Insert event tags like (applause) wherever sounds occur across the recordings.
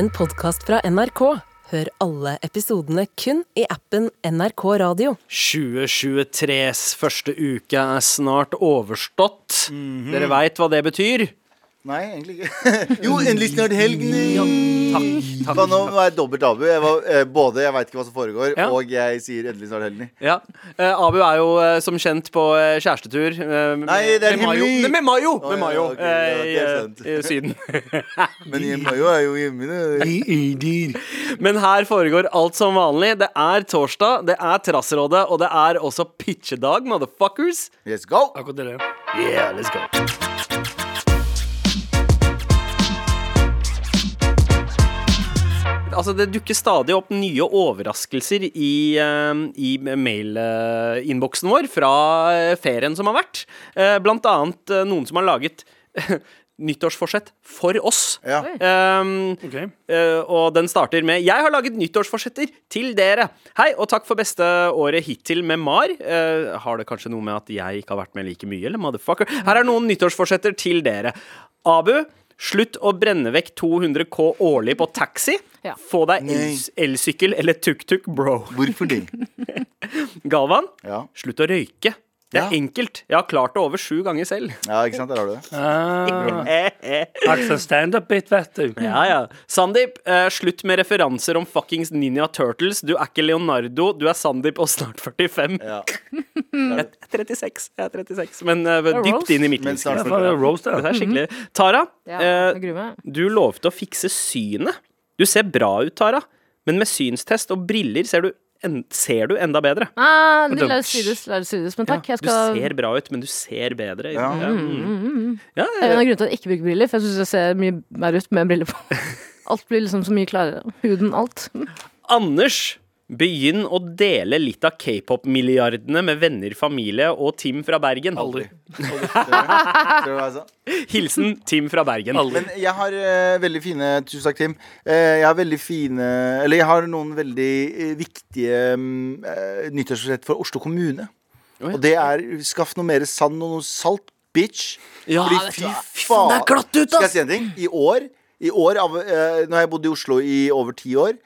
en podkast fra NRK. Hør alle episodene kun i appen NRK Radio. 2023s første uke er snart overstått. Dere veit hva det betyr? Nei, egentlig ikke. (laughs) jo, endelig snart Ja, Takk, takk. Hva nå var jeg dobbelt Abu. Jeg var, eh, både jeg veit ikke hva som foregår, Ja. og jeg sier endelig snart helgen. Ja. Eh, Abu er jo eh, som kjent på eh, kjærestetur. eh, med- Nei, det er med Mayo. Nei, Med Mayo! Oh, Med Mayo ja, eh, det i, eh, i Syden. (laughs) Men Mayo er jo hjemme. (laughs) Men her foregår alt som vanlig. Det er torsdag, det er Trassrådet, og det er også pitchedag, motherfuckers. Let's go! Akkurat det. Yeah, let's go. Altså, det dukker stadig opp nye overraskelser i, eh, i mailinnboksen vår fra eh, ferien som har vært. Eh, Blant annet noen som har laget (laughs) nyttårsforsett for oss. Ja. Um, okay. uh, og den starter med Jeg har laget nyttårsforsetter til dere. Hei, og takk for beste året hittil med MAR. Uh, har det kanskje noe med at jeg ikke har vært med like mye, eller motherfucker? Her er noen nyttårsforsetter til dere. Abu, slutt å brenne vekk 200 K årlig på taxi. Ja. Få deg elsykkel el eller tuk-tuk, bro. Hvorfor det? (laughs) Galvan, Ja. slutt å røyke. Det er Ja. enkelt. Jeg har klart det over sju ganger selv. ja, ikke sant? Der har du det. Ah. Aksel standup-bit, vet du. Ja, ja. Sandeep, uh, slutt med referanser om fuckings Ninja Turtles. Du er ikke Leonardo, du er Sandeep og snart 45. Ja. Jeg er 36, jeg er 36 men uh, er dypt roast. inn i midten. Ja, det er roast, Dette det. er skikkelig. Tara, Ja, eh, jeg gruer meg. du lovte å fikse synet. Du ser bra ut, Tara, men med synstest og briller ser du, en, ser du enda bedre. Ah, da. la det strides, la det strides. Men takk, jeg Du ser bra ut, men du ser bedre. Ja. Ja, mm. ja, Det er en av grunnene til at jeg ikke bruker briller, for jeg syns jeg ser mye mer ut med briller på. (laughs) Alt blir liksom så mye klarere. Huden, alt. Anders, begynn å dele litt av k-pop-milliardene med venner, familie og Tim fra Bergen. Aldri. Ser du tror du? Hilsen Tim fra Bergen. Aldri. Men jeg har uh, veldig fine Tusen takk, Tim. Uh, jeg har veldig fine Eller jeg har noen veldig eh, viktige eh, nyttårsforsett for Oslo kommune. Oi. Og det er skaff noe mer sand og noe salt, bitch. Ja, Fordi fy faen det er glatt ut, Skal jeg si en ting? I år, i år av, uh, Nå har jeg bodd i Oslo i over ti år.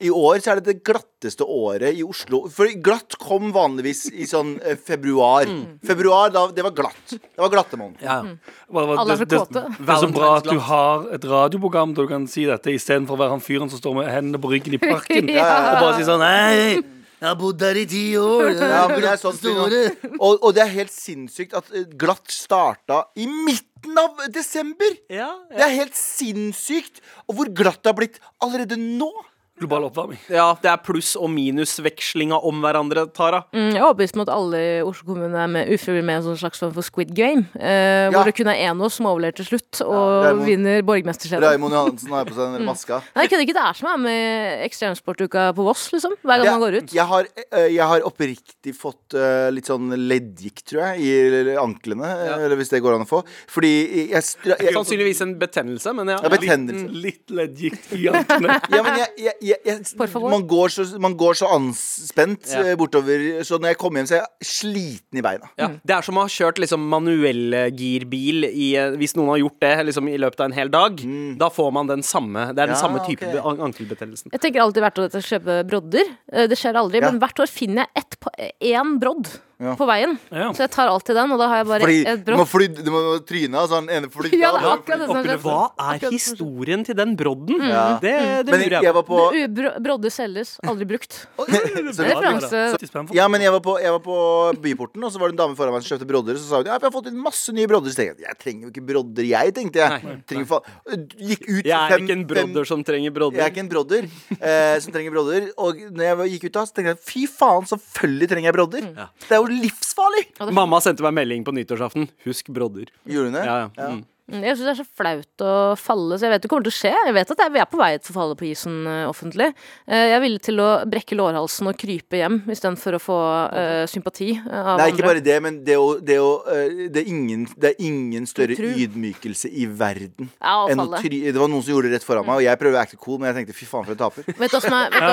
I år så er det det glatteste året i Oslo. For glatt kom vanligvis i sånn eh, februar. Mm. Februar, da, det var glatt. Det var glatte måned. Ja. Hva- hva- Alle er så det, det, kåte. det er så bra at du har et radioprogram der du kan si dette istedenfor å være han fyren som står med hendene på ryggen i parken. (laughs) Ja. Og bare si sånn Hei, jeg har bodd her i ti år. Ja, men det er sånn Store. og, og det er helt sinnssykt at eh, glatt starta i midten av desember. Ja, Det er helt sinnssykt. Og hvor glatt det har blitt allerede nå. Global oppvarming. ja, det er pluss- og minusvekslinga om hverandre, Tara. Mm, jeg er overbevist om at alle i Oslo kommune er med ufrivillig med en sånn slags form for squid game. Eh, Ja. Hvor det kun er én av oss som overlever til slutt, og Raymond- vinner borgermesterskjeden. Raymond Johansen har på seg den maska. Nei, kødder ikke. Det er som er med Ekstremsportuka på Voss, liksom. Hver gang man går ut. Jeg har, eh, jeg har oppriktig fått uh, litt sånn leddgikt, tror jeg, i anklene. Ja. Eller hvis det går an å få. Fordi jeg, jeg, jeg, Sannsynligvis en betennelse, men ja. Ja, betennelse. Litt leddgikt i anklene. Ja, men jeg, jeg, jeg, man, går så, man går så anspent Ja. eh, bortover, så når jeg kommer hjem, så er jeg sliten i beina. Ja, det er som å ha kjørt liksom manuellgirbil eh, Hvis noen har gjort det liksom, i løpet av en hel dag, da får man den samme Det er den Ja, samme type okay. an- ankelbetennelsen. Jeg tenker alltid hvert år at jeg kjøper brodder. Eh, Det skjer aldri, Ja. men hvert år finner jeg ett én brodd Ja. på veien. Ja. Så jeg tar alltid den, og da har jeg bare Fordi et du må, brodd. fly, du må tryne altså sånn ene flytta. Ja, det Hva er historien til den brodden? Ja. Det, det Men lurer jeg jeg var på bro- Brodder selges, aldri brukt. (laughs) Så- Referanse. Til spenn Ja, men jeg var, på, jeg var på Byporten, og så var det en dame foran meg som kjøpte brodder. og Så sa hun ja, jeg har fått inn masse nye brodder. Så tenkte jeg jeg trenger jo ikke brodder, jeg, tenkte jeg. Nei, nei. Gikk ut Jeg er fem- ikke en fem- brodder som trenger brodder. Jeg er ikke en brodder eh, som trenger brodder. Og når jeg gikk ut da, så tenkte jeg fy faen, selvfølgelig trenger jeg brodder. Det er jo livsfarlig! Mamma sendte meg melding på nyttårsaften. Husk brodder. Gjorde hun det? Ja, ja. Mm. Mm, Jeg syns det er så flaut å falle, så jeg vet det kommer til å skje. Jeg vet at jeg- vi er på vei til å falle på isen eh, offentlig. Eh, jeg er villig til å brekke lårhalsen og krype hjem istedenfor å få uh, sympati av Nei, andre. ikke bare det, men det, å, det, å, det, er ingen, det er ingen større ydmykelse i verden Ja, å enn å try Det var noen som gjorde det rett foran meg, og jeg prøver å acte cool, men jeg tenkte fy faen for en taper. Vet du hva som er, ja.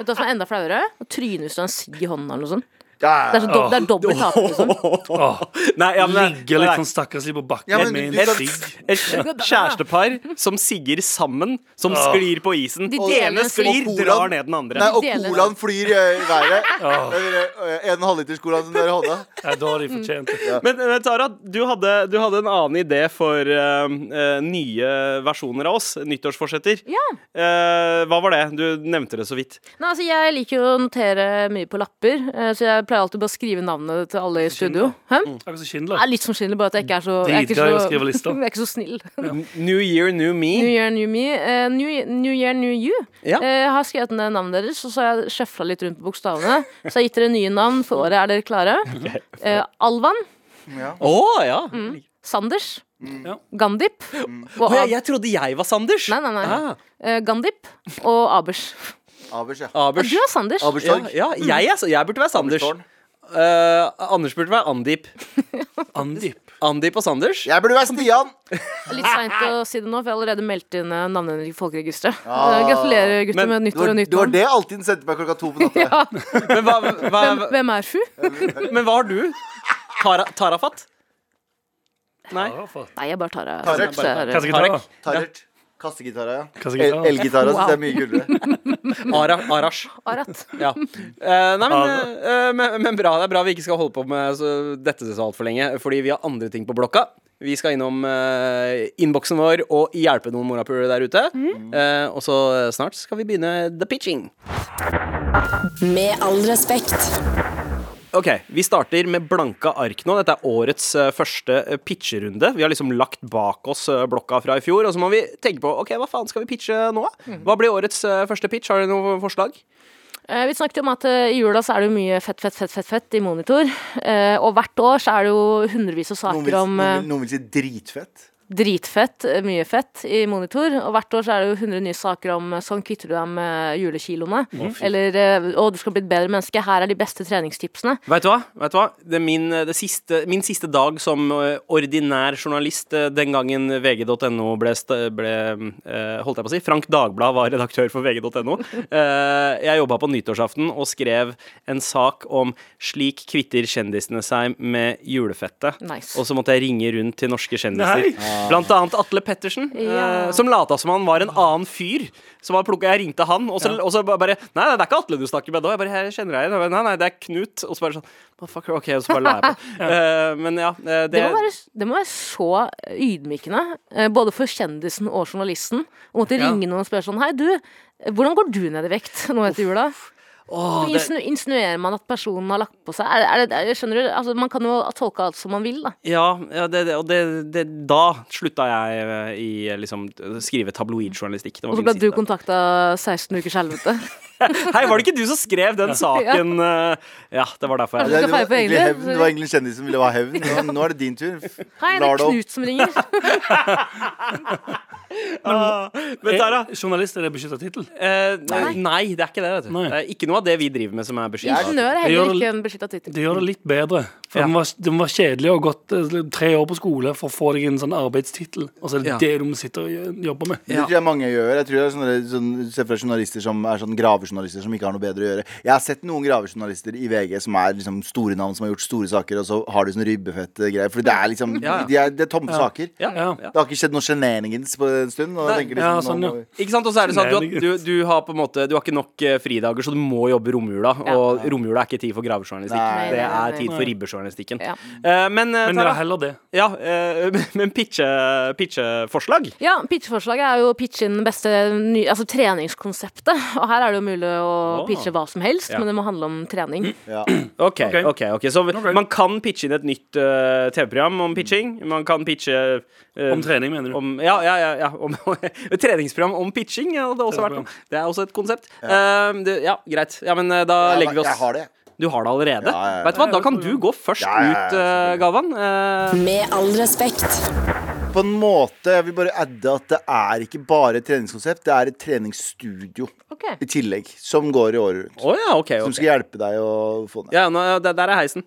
vet du hva som er enda flauere? Å tryne hvis du har en sigg i hånden eller noe sånt. Ja, Det er, så dob det er dobbelt tap. liksom. Åh, Nei, ja, men, Ligger litt sånn stakkarslig på bakken Ja, men med du en sigg. Et kjærestepar som sigger sammen, som sklir på isen. De ene sigg. sklir, Og drar ned den andre. Nei, og Deler. colaen flyr i været. Åh, Eller, En halvliters colaen som dere hadde. ja, da har de fortjent det. Men, men Tara, du hadde, du hadde en annen idé for eh, eh, nye versjoner av oss. Nyttårsforsetter. Ja. Eh, hva var det? Du nevnte det så vidt. Nei, altså, jeg liker jo å notere mye på lapper, eh, så jeg pleier alltid bare å skrive navnet til alle i studio. Hæ? Akkurat som Schindler. er litt som Schindler, bare at jeg ikke er så Jeg er ikke Dritgøy å så, skrive lister. (laughs) jeg er ikke så snill. (laughs) New year, new me. New year, new me. Eh, new, new year, new you. Ja. Eh, jeg har skrevet ned navnet deres, og så har jeg sjøfla litt rundt på bokstavene. Så jeg har gitt dere nye navn for året. Er dere klare? Eh, Alvan. Å ja. Sanders. Ja. Gandip. Og Å, ja, Ab jeg trodde jeg var Sanders. nei, nei, nei. Ah, Eh, Gandip og Abers. Abers, ja. Ja, Abers. du er Sanders. Ja, Aberstorg. ja jeg, er, jeg burde være Sanders. Aberstårn. Eh, Anders burde være Andip. (laughs) Andip. Andip og Sanders. Jeg burde være Stian. Litt seint å si det nå, for jeg har allerede meldt inn eh, navnene i folkeregisteret. Ah. Eh, gratulerer, gutter, Men med nytt år og nytt det Du navn. det alltid sendte meg klokka to på natta. (laughs) Ja. Men hva, hva, Hvem, hvem er hun? (laughs) men hva har du? Tara, Tarafat? Nei. Tarafat Nei, jeg bare tar det. Tarek. Så er det- Kassegitar. Tarert. Kassegitara, ja. Kassegitar. El- Elgitara syns jeg er mye kulere. (laughs) Ara, Arash. Arat. Ja. Eh, nei, men, eh, men, men bra. Det er bra vi ikke skal holde på med så, dette så altfor lenge, fordi vi har andre ting på blokka. Vi skal innom uh, innboksen vår og hjelpe noen morapulere der ute. Eh, og så snart skal vi begynne the pitching. Med all respekt. Ok, Vi starter med blanke ark nå. Dette er årets eh, første eh, pitcherunde. Vi har liksom lagt bak oss eh, blokka fra i fjor, og så må vi tenke på ok, hva faen skal vi pitche nå? Hva blir årets første pitch? Har dere noe forslag? Eh, Vi snakket jo om at i jula så er det jo mye fett, fett, fett, fett, fett i monitor. Eh, Og hvert år så er det jo hundrevis av Noen vil, saker om noen, eh, noen vil si dritfett. Dritfett, eh, mye fett i monitor. Og hvert år så er det jo 100 nye saker om eh, sånn kvitter du deg med julekiloene. Eller eh, å, du skal bli et bedre menneske. Her er de beste treningstipsene. Vet du hva? Vet du hva? Det er min, det siste, min siste dag som eh, ordinær journalist eh, den gangen vg.no ble, ble eh, Holdt jeg på å si? Frank Dagblad var redaktør for vg.no. Eh, jeg jobba på nyttårsaften og skrev en sak om 'Slik kvitter kjendisene seg med julefettet'. Nice. Og så måtte jeg ringe rundt til norske kjendiser. Nei. Blant annet Atle Pettersen, Ja. eh, som lata som han var en annen fyr. Så hadde plukket, Jeg ringte han, og så, og så bare Nei, nei, det er ikke Atle du snakker med nå. Jeg bare, jeg kjenner deg igjen. Nei, nei, det er Knut. Og så bare sånn Fuck, OK, og så bare la jeg på. (laughs) Eh, men ja, eh, Det må, være, det må være så ydmykende, både for kjendisen og journalisten, å måtte Ja. ringe noen og spørre sånn Hei, du, hvordan går du ned i vekt nå etter jula? Åh, Så det, insinu insinuerer man at personen har lagt på seg. Er, det- er det, er, skjønner du? Altså, man kan jo tolke alt som man vil, da. ja, ja og det, det, da slutta jeg eh, i eh, liksom skrive tabloidjournalistikk. Og så ble du kontakta 16 ukers helvete. (laughs) (laughs) Hei, var det ikke du som skrev den saken? eh? Ja, det var derfor jeg det- Det, var, det, var hevn. det var egentlig kjendisen som ville ha hevn. Nå, nå er det din tur. Hei, det er. Knut som ringer. (laughs) Ah, Men Tara journalist er det beskytta tittel? eh, nei. det er ikke det. vet du Nei. Det er ikke noe av det vi driver med som er beskyttet. Ingeniør er heller ikke en beskytta tittel. Det gjør det litt bedre. For Ja. det, var, det var kjedelig å ha gått eh, tre år på skole for å få deg en sånn arbeidstittel, og så er det Ja. det du sitter og jobber jobbe med. Det tror jeg mange gjør. Jeg tror det er sånne, sånn, Se for deg journalister som er sånn gravejournalister som ikke har noe bedre å gjøre. Jeg har sett noen gravejournalister i VG som er liksom store navn som har gjort store saker, og så har de sånn ribbefett greier. For det er liksom Ja, ja. De er, Det er tomme saker. Ja, Ja. ja. Det har ikke skjedd noe shenanigans på en stund. Og Nei. liksom, sånn, ja. må Ikke sant, og så er det sånn at du, du, du har på en måte Du har ikke nok eh, fridager, så du må jobbe romjula. Og romjula er ikke tid for gravejournalistikk. Det er tid for ribbejournalistikken. Ja. Eh, men uh, Men ja, Tara, heller det. ja, uh, (laughs) men pitche- Ja, pitcheforslaget er jo å pitche inn det beste ny, altså treningskonseptet. Og her er det jo mulig å Åh. pitche hva som helst, Ja. men det må handle om trening. ja. (clears throat) Ok, Ok. ok, Så man kan pitche inn et nytt uh, TV-program om pitching. Man kan pitche uh, Om trening, mener du? om, ja, ja, ja, ja om, (laughs) treningsprogram om pitching. Ja, det, har også vært noe. det er også et konsept. Ja, det, ja greit. Ja, men da legger vi oss jeg har det. Du har det allerede? Ja, ja, ja. Vet du hva, Da kan du gå først Ja, ja, ja, ut, uh, Galvan. Uh, Med all respekt. På en måte, Jeg vil bare adde at det er ikke bare et treningskonsept, det er et treningsstudio okay. i tillegg. Som går i året rundt. Oh, ja, okay. Som skal hjelpe deg å få ned. Ja, nå, der er heisen.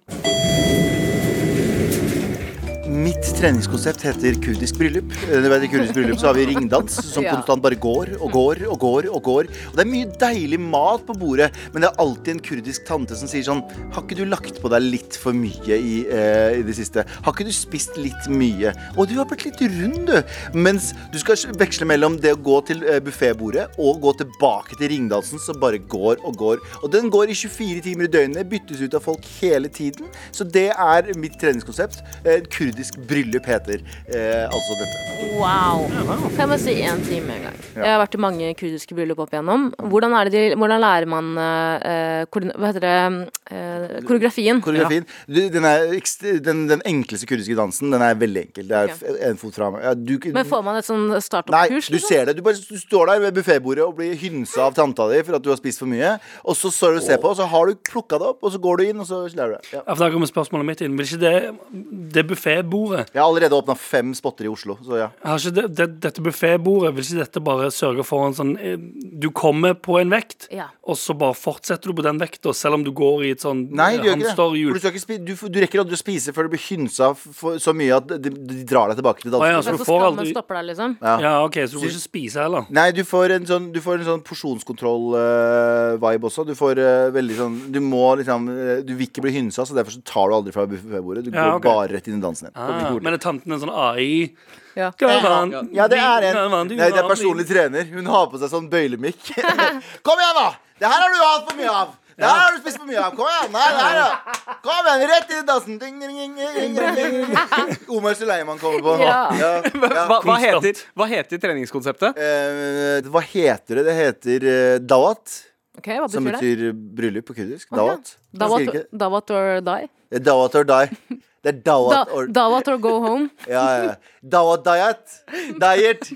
Treningskonsept heter kurdisk bryllup. Eh, I kurdisk bryllup så har vi ringdans som (laughs) Ja. konstant bare går og går og går. Og går Og det er mye deilig mat på bordet, men det er alltid en kurdisk tante som sier sånn Har ikke du lagt på deg litt for mye i, eh, i det siste? Har ikke du spist litt mye? Og du har blitt litt rund, du. Mens du skal veksle mellom det å gå til eh, buffetbordet og gå tilbake til ringdansen, som bare går og går. Og den går i 24 timer i døgnet, byttes ut av folk hele tiden. Så det er mitt treningskonsept. Eh, kurdisk bryllup heter eh, altså dette. Wow. Kan jeg bare si én time en gang? Jeg har vært i mange kurdiske bryllup opp igjennom. Hvordan, er det de, hvordan lærer man eh, koordina- hva heter det, eh, koreografien? Koreografien. Du, Den, er, ekst- den, den enkleste kurdiske dansen Den er veldig enkel. Det er Ok. f- en fot fram. Ja, du, Men får man et sånn Nei, startup-kurs? du ser det. Du, bare, du står der ved buffetbordet og blir hynsa av tanta di for at du har spist for mye. Og så står du og ser på, og så har du plukka det opp, og så går du inn, og så lærer du det. Ja. Ja, for Da kommer spørsmålet mitt inn. Vil ikke det, det buffetbordet Jeg har allerede åpna fem spotter i Oslo, så ja. har ikke det, det, Dette buffetbordet, vil ikke dette bare sørge for en sånn eh, Du kommer på en vekt, Ja. og så bare fortsetter du på den vekta, selv om du går i et sånn Nei, du gjør ikke det. Du, ikke spi du, du rekker aldri å spise før du blir hynsa så mye at de, de drar deg tilbake til Å, ja, dansen. så du får aldri stopper deg, liksom? Ja, OK, så du får ikke spise heller? Nei, du får en sånn, du får en sånn porsjonskontroll-vibe også. Du får uh, veldig sånn Du må liksom eh, Du vil ikke bli hynsa, så derfor så tar du aldri fra buffetbordet. Du Ja, går bare rett inn i dansen igjen. Ah, Kommer ikke men er tanten en sånn AI? Ja. Gavan, Ja, det er en. Du Nei, det er personlig trener. Hun har på seg sånn bøylemikk. (laughs) Kom igjen, da! Det her har du hatt for mye av. Det her har du spist for mye av. Kom igjen. Nei, nei, ja. Kom igjen, rett i dassen. Ding, ding, ding, ding, ding, ding. (laughs) Omar Suleiman kommer på. Ja. Ja, (laughs) Hva, ja. hva, heter, hva heter treningskonseptet? Eh, hva heter det? Det heter uh, dawat. Okay, Hva Som betyr det? bryllup på kurdisk. Okay. Dawat. Dawat, dawat or die? Det er Dawat or die. Det er Da, dawat or dawat or go home? (laughs) Ja, ja. Dawat diet. Diet.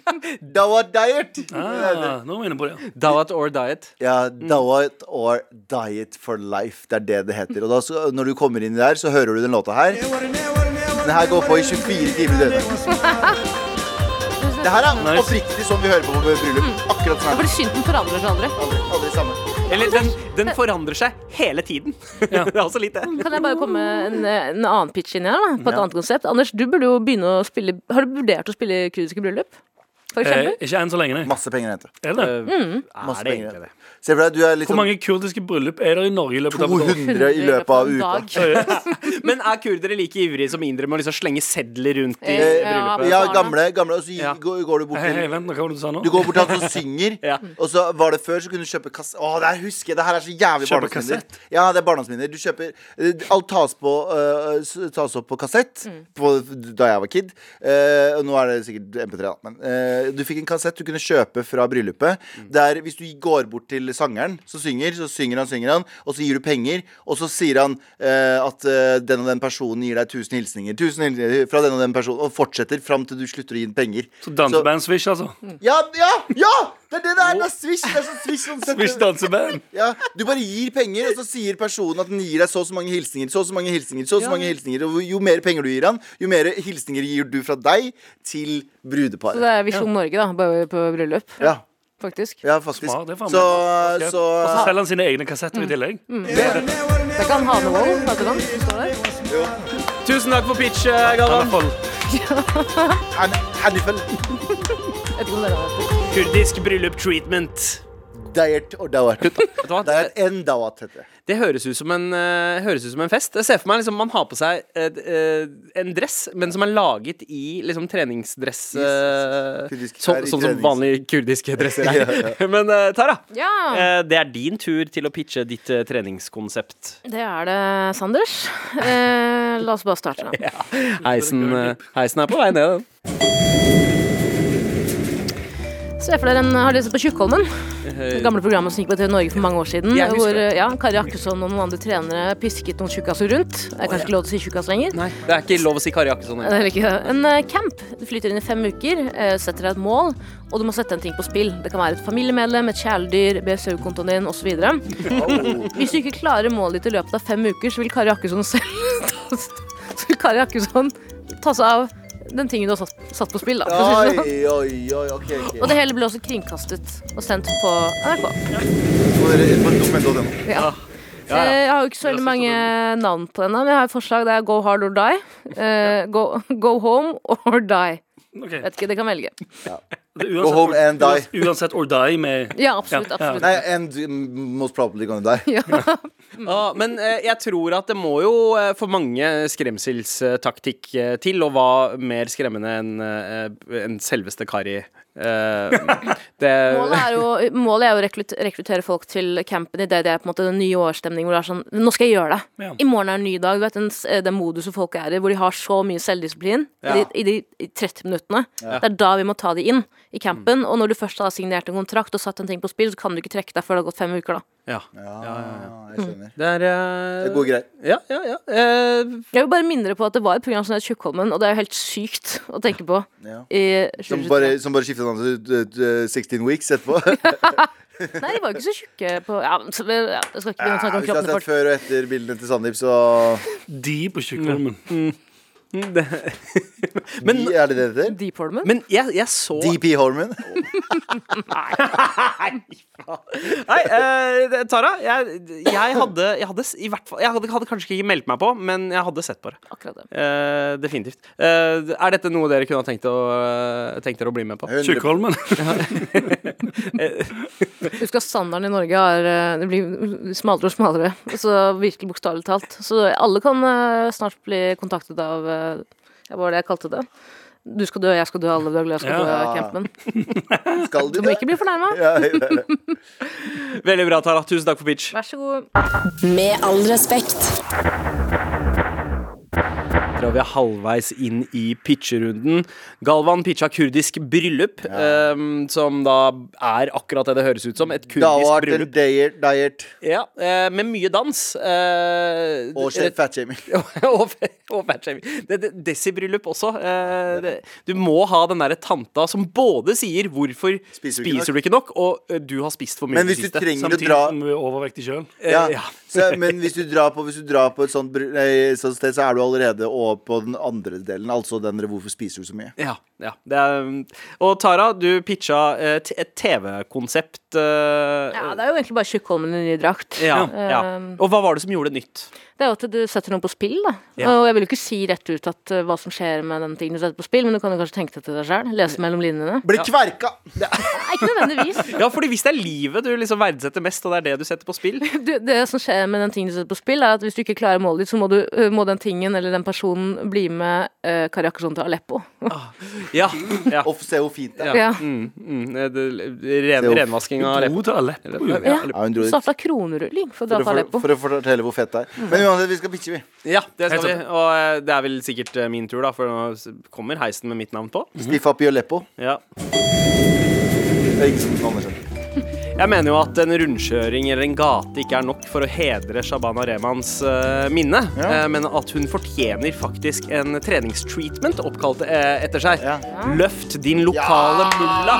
Dawat diet. Ah, nå er vi inne på det. Dawat or diet? Ja, Dawat or Diet for life. Det er det det heter. Og da, så, når du kommer inn der, så hører du den låta her. Den her går på i 24 timer i døgnet. Det her er Nice. oppriktig sånn vi hører på på bryllup. Akkurat sånn fordi synten forandrer seg aldri. Aldri, aldri samme. Eller den, den forandrer seg hele tiden. (laughs) det er også litt det. Kan jeg bare komme en, en annen pitch inn her, da, på et annet konsept? Anders, du burde jo begynne å spille Har du vurdert å spille kurdiske bryllup? For Eh, ikke enn så lenge, nei. Masse penger å hente. Er det? Masse Er det penger. egentlig det? Se for deg, du er litt Hvor sånn mange kurdiske bryllup er det i Norge i løpet av et år? 200 i løpet av uka. (laughs) Men er kurdere like ivrige som indere med å liksom slenge sedler rundt i Eh, ja, bryllupet? Ja, gamle, gamle Og så Ja. går, går du bort Hei, hei, til vent nå, hva var det du sa nå? Du går bort til han som synger, (laughs) Ja. og så var det før så kunne du kjøpe kasse... Å, det her husker jeg! Det her er så jævlig Kjøpe barndomsminner. Ja, det er barndomsminner. Du kjøper eh, Alt tas, på, eh, s- tas opp på kassett på, da jeg var kid. Eh, og nå er det sikkert MP3, da. Men eh, du fikk en kassett du kunne kjøpe fra bryllupet. Der hvis du går bort til sangeren som synger, så synger han, synger han, og så gir du penger, og så sier han eh, at eh, den og den personen gir deg 1000 hilsninger. 1000 hilsninger fra den og den personen, og fortsetter fram til du slutter å gi den penger. Så danseband-swish, altså. Ja, ja, ja! Det er det det er! Det er Swish. Det er sånn Swish sånn Swish danseband. ja, Du bare gir penger, og så sier personen at den gir deg så og så mange hilsninger. Så og så mange hilsninger, så og så mange hilsninger Og jo mer penger du gir han, jo mer hilsninger gir du fra deg til brudeparet. Så det er Visjon Norge, da, bare på bryllup. Ja, Faktisk. ja faktisk. Smart, det er så, Så, så Og så selger han sine egne kassetter i tillegg. Det kan Hanevold, vet du den? som står der. Tusen takk for pitch, eh, Galvan. (laughs) Han- Hannifel. Vet vet. Kurdisk bryllup treatment. Diet og dawat. Vet du hva? En dawat heter det. Det høres ut som en, uh, høres ut som en fest. Jeg ser for meg liksom man har på seg eh, en dress, men som er laget i liksom treningsdress. uh, sånn sånn som trenings- vanlige kurdiske dresser er. (laughs) Men eh, Tara, Ja, eh, det er din tur til å pitche ditt treningskonsept. det er det, Sanders. Eh, la oss bare starte. da. (laughs) Heisen, heisen er på vei ned. den. Se for dere en, Har lyst på Tjukkholmen? Det gamle programmet som gikk på TV Norge for mange år siden. Jeg Hvor ja, Kari Akkesson og noen andre trenere pisket noen tjukkaser rundt. Det er kanskje ikke lov til å si tjukkas lenger. Nei, det er ikke lov å si Kari Akkesson. En eh, camp. Du flytter inn i fem uker, eh, setter deg et mål, og du må sette en ting på spill. Det kan være et familiemedlem, et kjæledyr, BSU-kontoen din osv. Hvis du ikke klarer målet ditt i løpet av fem uker, så vil Kari Akkesson selv (laughs) ta, Kari Akkesson ta seg av den tingen du har satt, satt på spill. Da, det sånn. Oi, oi, oi, ok, ok. Og det hele ble også kringkastet og sendt på NRK. Dokument.no. Ja. Ja, ja. Eh, Jeg har jo ikke så veldig mange navn på denne, men jeg har et forslag. Det er Go hard or die. Eh, go, go home or die. Ok. Vet ikke, det kan velge. Det er Go home and die. uansett, uansett or die med Ja, absolutt. Ja, absolutt. Nei, and most probably gonna die. Ja. Ja, (laughs) men eh, jeg tror at det må jo eh, for mange skremselstaktikk eh, til, og hva mer skremmende enn eh, enn selveste Kari. Det (laughs) Målet er jo, målet er jo å rekruttere folk til campen i det det er på en måte den nye årsstemningen hvor det er sånn Nå skal jeg gjøre det. Ja. I morgen er en ny dag. Du vet den, den moduset folk er i, hvor de har så mye selvdisiplin Ja. i, de, i de 30 minuttene. Det er da vi må ta de inn i campen. Og når du først har signert en kontrakt og satt en ting på spill, så kan du ikke trekke deg før det har gått fem uker, da. Ja. Ja, jeg skjønner. Det er, uh, Det går greit. Ja, ja, ja. Uh, Jeg vil bare minne dere på at det var et program som het Tjukkholmen, og det er jo helt sykt å tenke på. Ja. I Som bare, som bare skifta navn til uh, 16 weeks etterpå. (laughs) Nei, de var jo ikke så tjukke på Ja, ja jeg skal ikke begynne å snakke om Hvis du har sett før og etter bildene til Sandeep, så de på Tjukkholmen. Det, (laughs) Men, Er det det det heter? Deepholmen? men jeg, jeg så DP Holmen? (laughs) Nei, eh, Tara, jeg, jeg hadde, jeg hadde i hvert fall Jeg hadde, hadde kanskje ikke meldt meg på, men jeg hadde sett på det. Akkurat det. Eh, definitivt. Eh, er dette noe dere kunne ha tenkt, å, tenkt dere å bli med på? Tjukkholmen. (laughs) Husk at standarden i Norge er eh, Det blir smalere og smalere. Så virkelig bokstavelig talt. Så alle kan eh, snart bli kontaktet av eh, hva var det jeg kalte det? Du skal dø, jeg skal dø, alle vil dø, jeg skal Ja. dø, campen. (laughs) Skal du Du må ikke bli fornærma. Ja, ja. Veldig bra, Tara. Tusen takk for pitch. Vær så god. Med all respekt. Og vi er halvveis inn i pitcherunden. Galvan pitcha kurdisk bryllup, eh, som da er akkurat det det høres ut som. Et kurdisk bryllup. diet, diet Ja, uh, med mye dans. Uh, og fatshaming. (laughs) og, og fatshaming. Desi-bryllup også. Uh, det, du må ha den derre tanta som både sier 'hvorfor Spiser spiser du du, ikke nok?" ikke nok', og 'du har spist for mye Men i det hvis du siste'. trenger å Samtidig dra som vi er overvektige sjøl. Ja. ja. Så, men hvis du drar på, hvis du drar på et sånt, nei, sånt sted, så er du allerede over på den andre delen. Altså den der 'hvorfor spiser du så mye'? Ja, ja. Det er, og Tara, du pitcha eh, et TV-konsept. Uh, Ja, det er jo egentlig bare Tjukkholmen i ny drakt. ja, ja. Um, Og hva var det som gjorde det nytt? Det er jo at du setter noe på spill, da. Ja. Og jeg vil jo ikke si rett ut at, uh, hva som skjer med den tingen du setter på spill, men du kan jo kanskje tenke det til deg sjøl. Lese mellom linjene. Bli kverka! (laughs) Nei, ikke nødvendigvis. (laughs) Ja, fordi hvis det er livet du liksom verdsetter mest, og det er det du setter på spill (laughs) Du, det som skjer med den tingen du setter på spill, er at hvis du ikke klarer målet ditt, så må, du, uh, må den tingen eller den personen bli med uh, Kari til Aleppo. Ja. ja. Og se hvor fint det er. ja. Ja. Mm, mm, det, ren, renvasking av Dro Aleppo. til Aleppo. jo. Ja, Ja. Aleppo. Ja, hun dro dit. Starta kronerulling for å dra til Aleppo. for, for å fortelle hvor fett det er. Men uansett, vi skal pitche, vi. Ja, det skal vi. Og eh, det er vel sikkert eh, min tur, da, for nå kommer heisen med mitt navn på. Stiff up your leppo. Ja. Det er ikke som anerkjent. Jeg mener jo at en rundkjøring eller en gate ikke er nok for å hedre Shabana Remans uh, minne, Ja. uh, men at hun fortjener faktisk en treningstreatment oppkalt uh, etter seg. Ja. Løft din lokale mulla.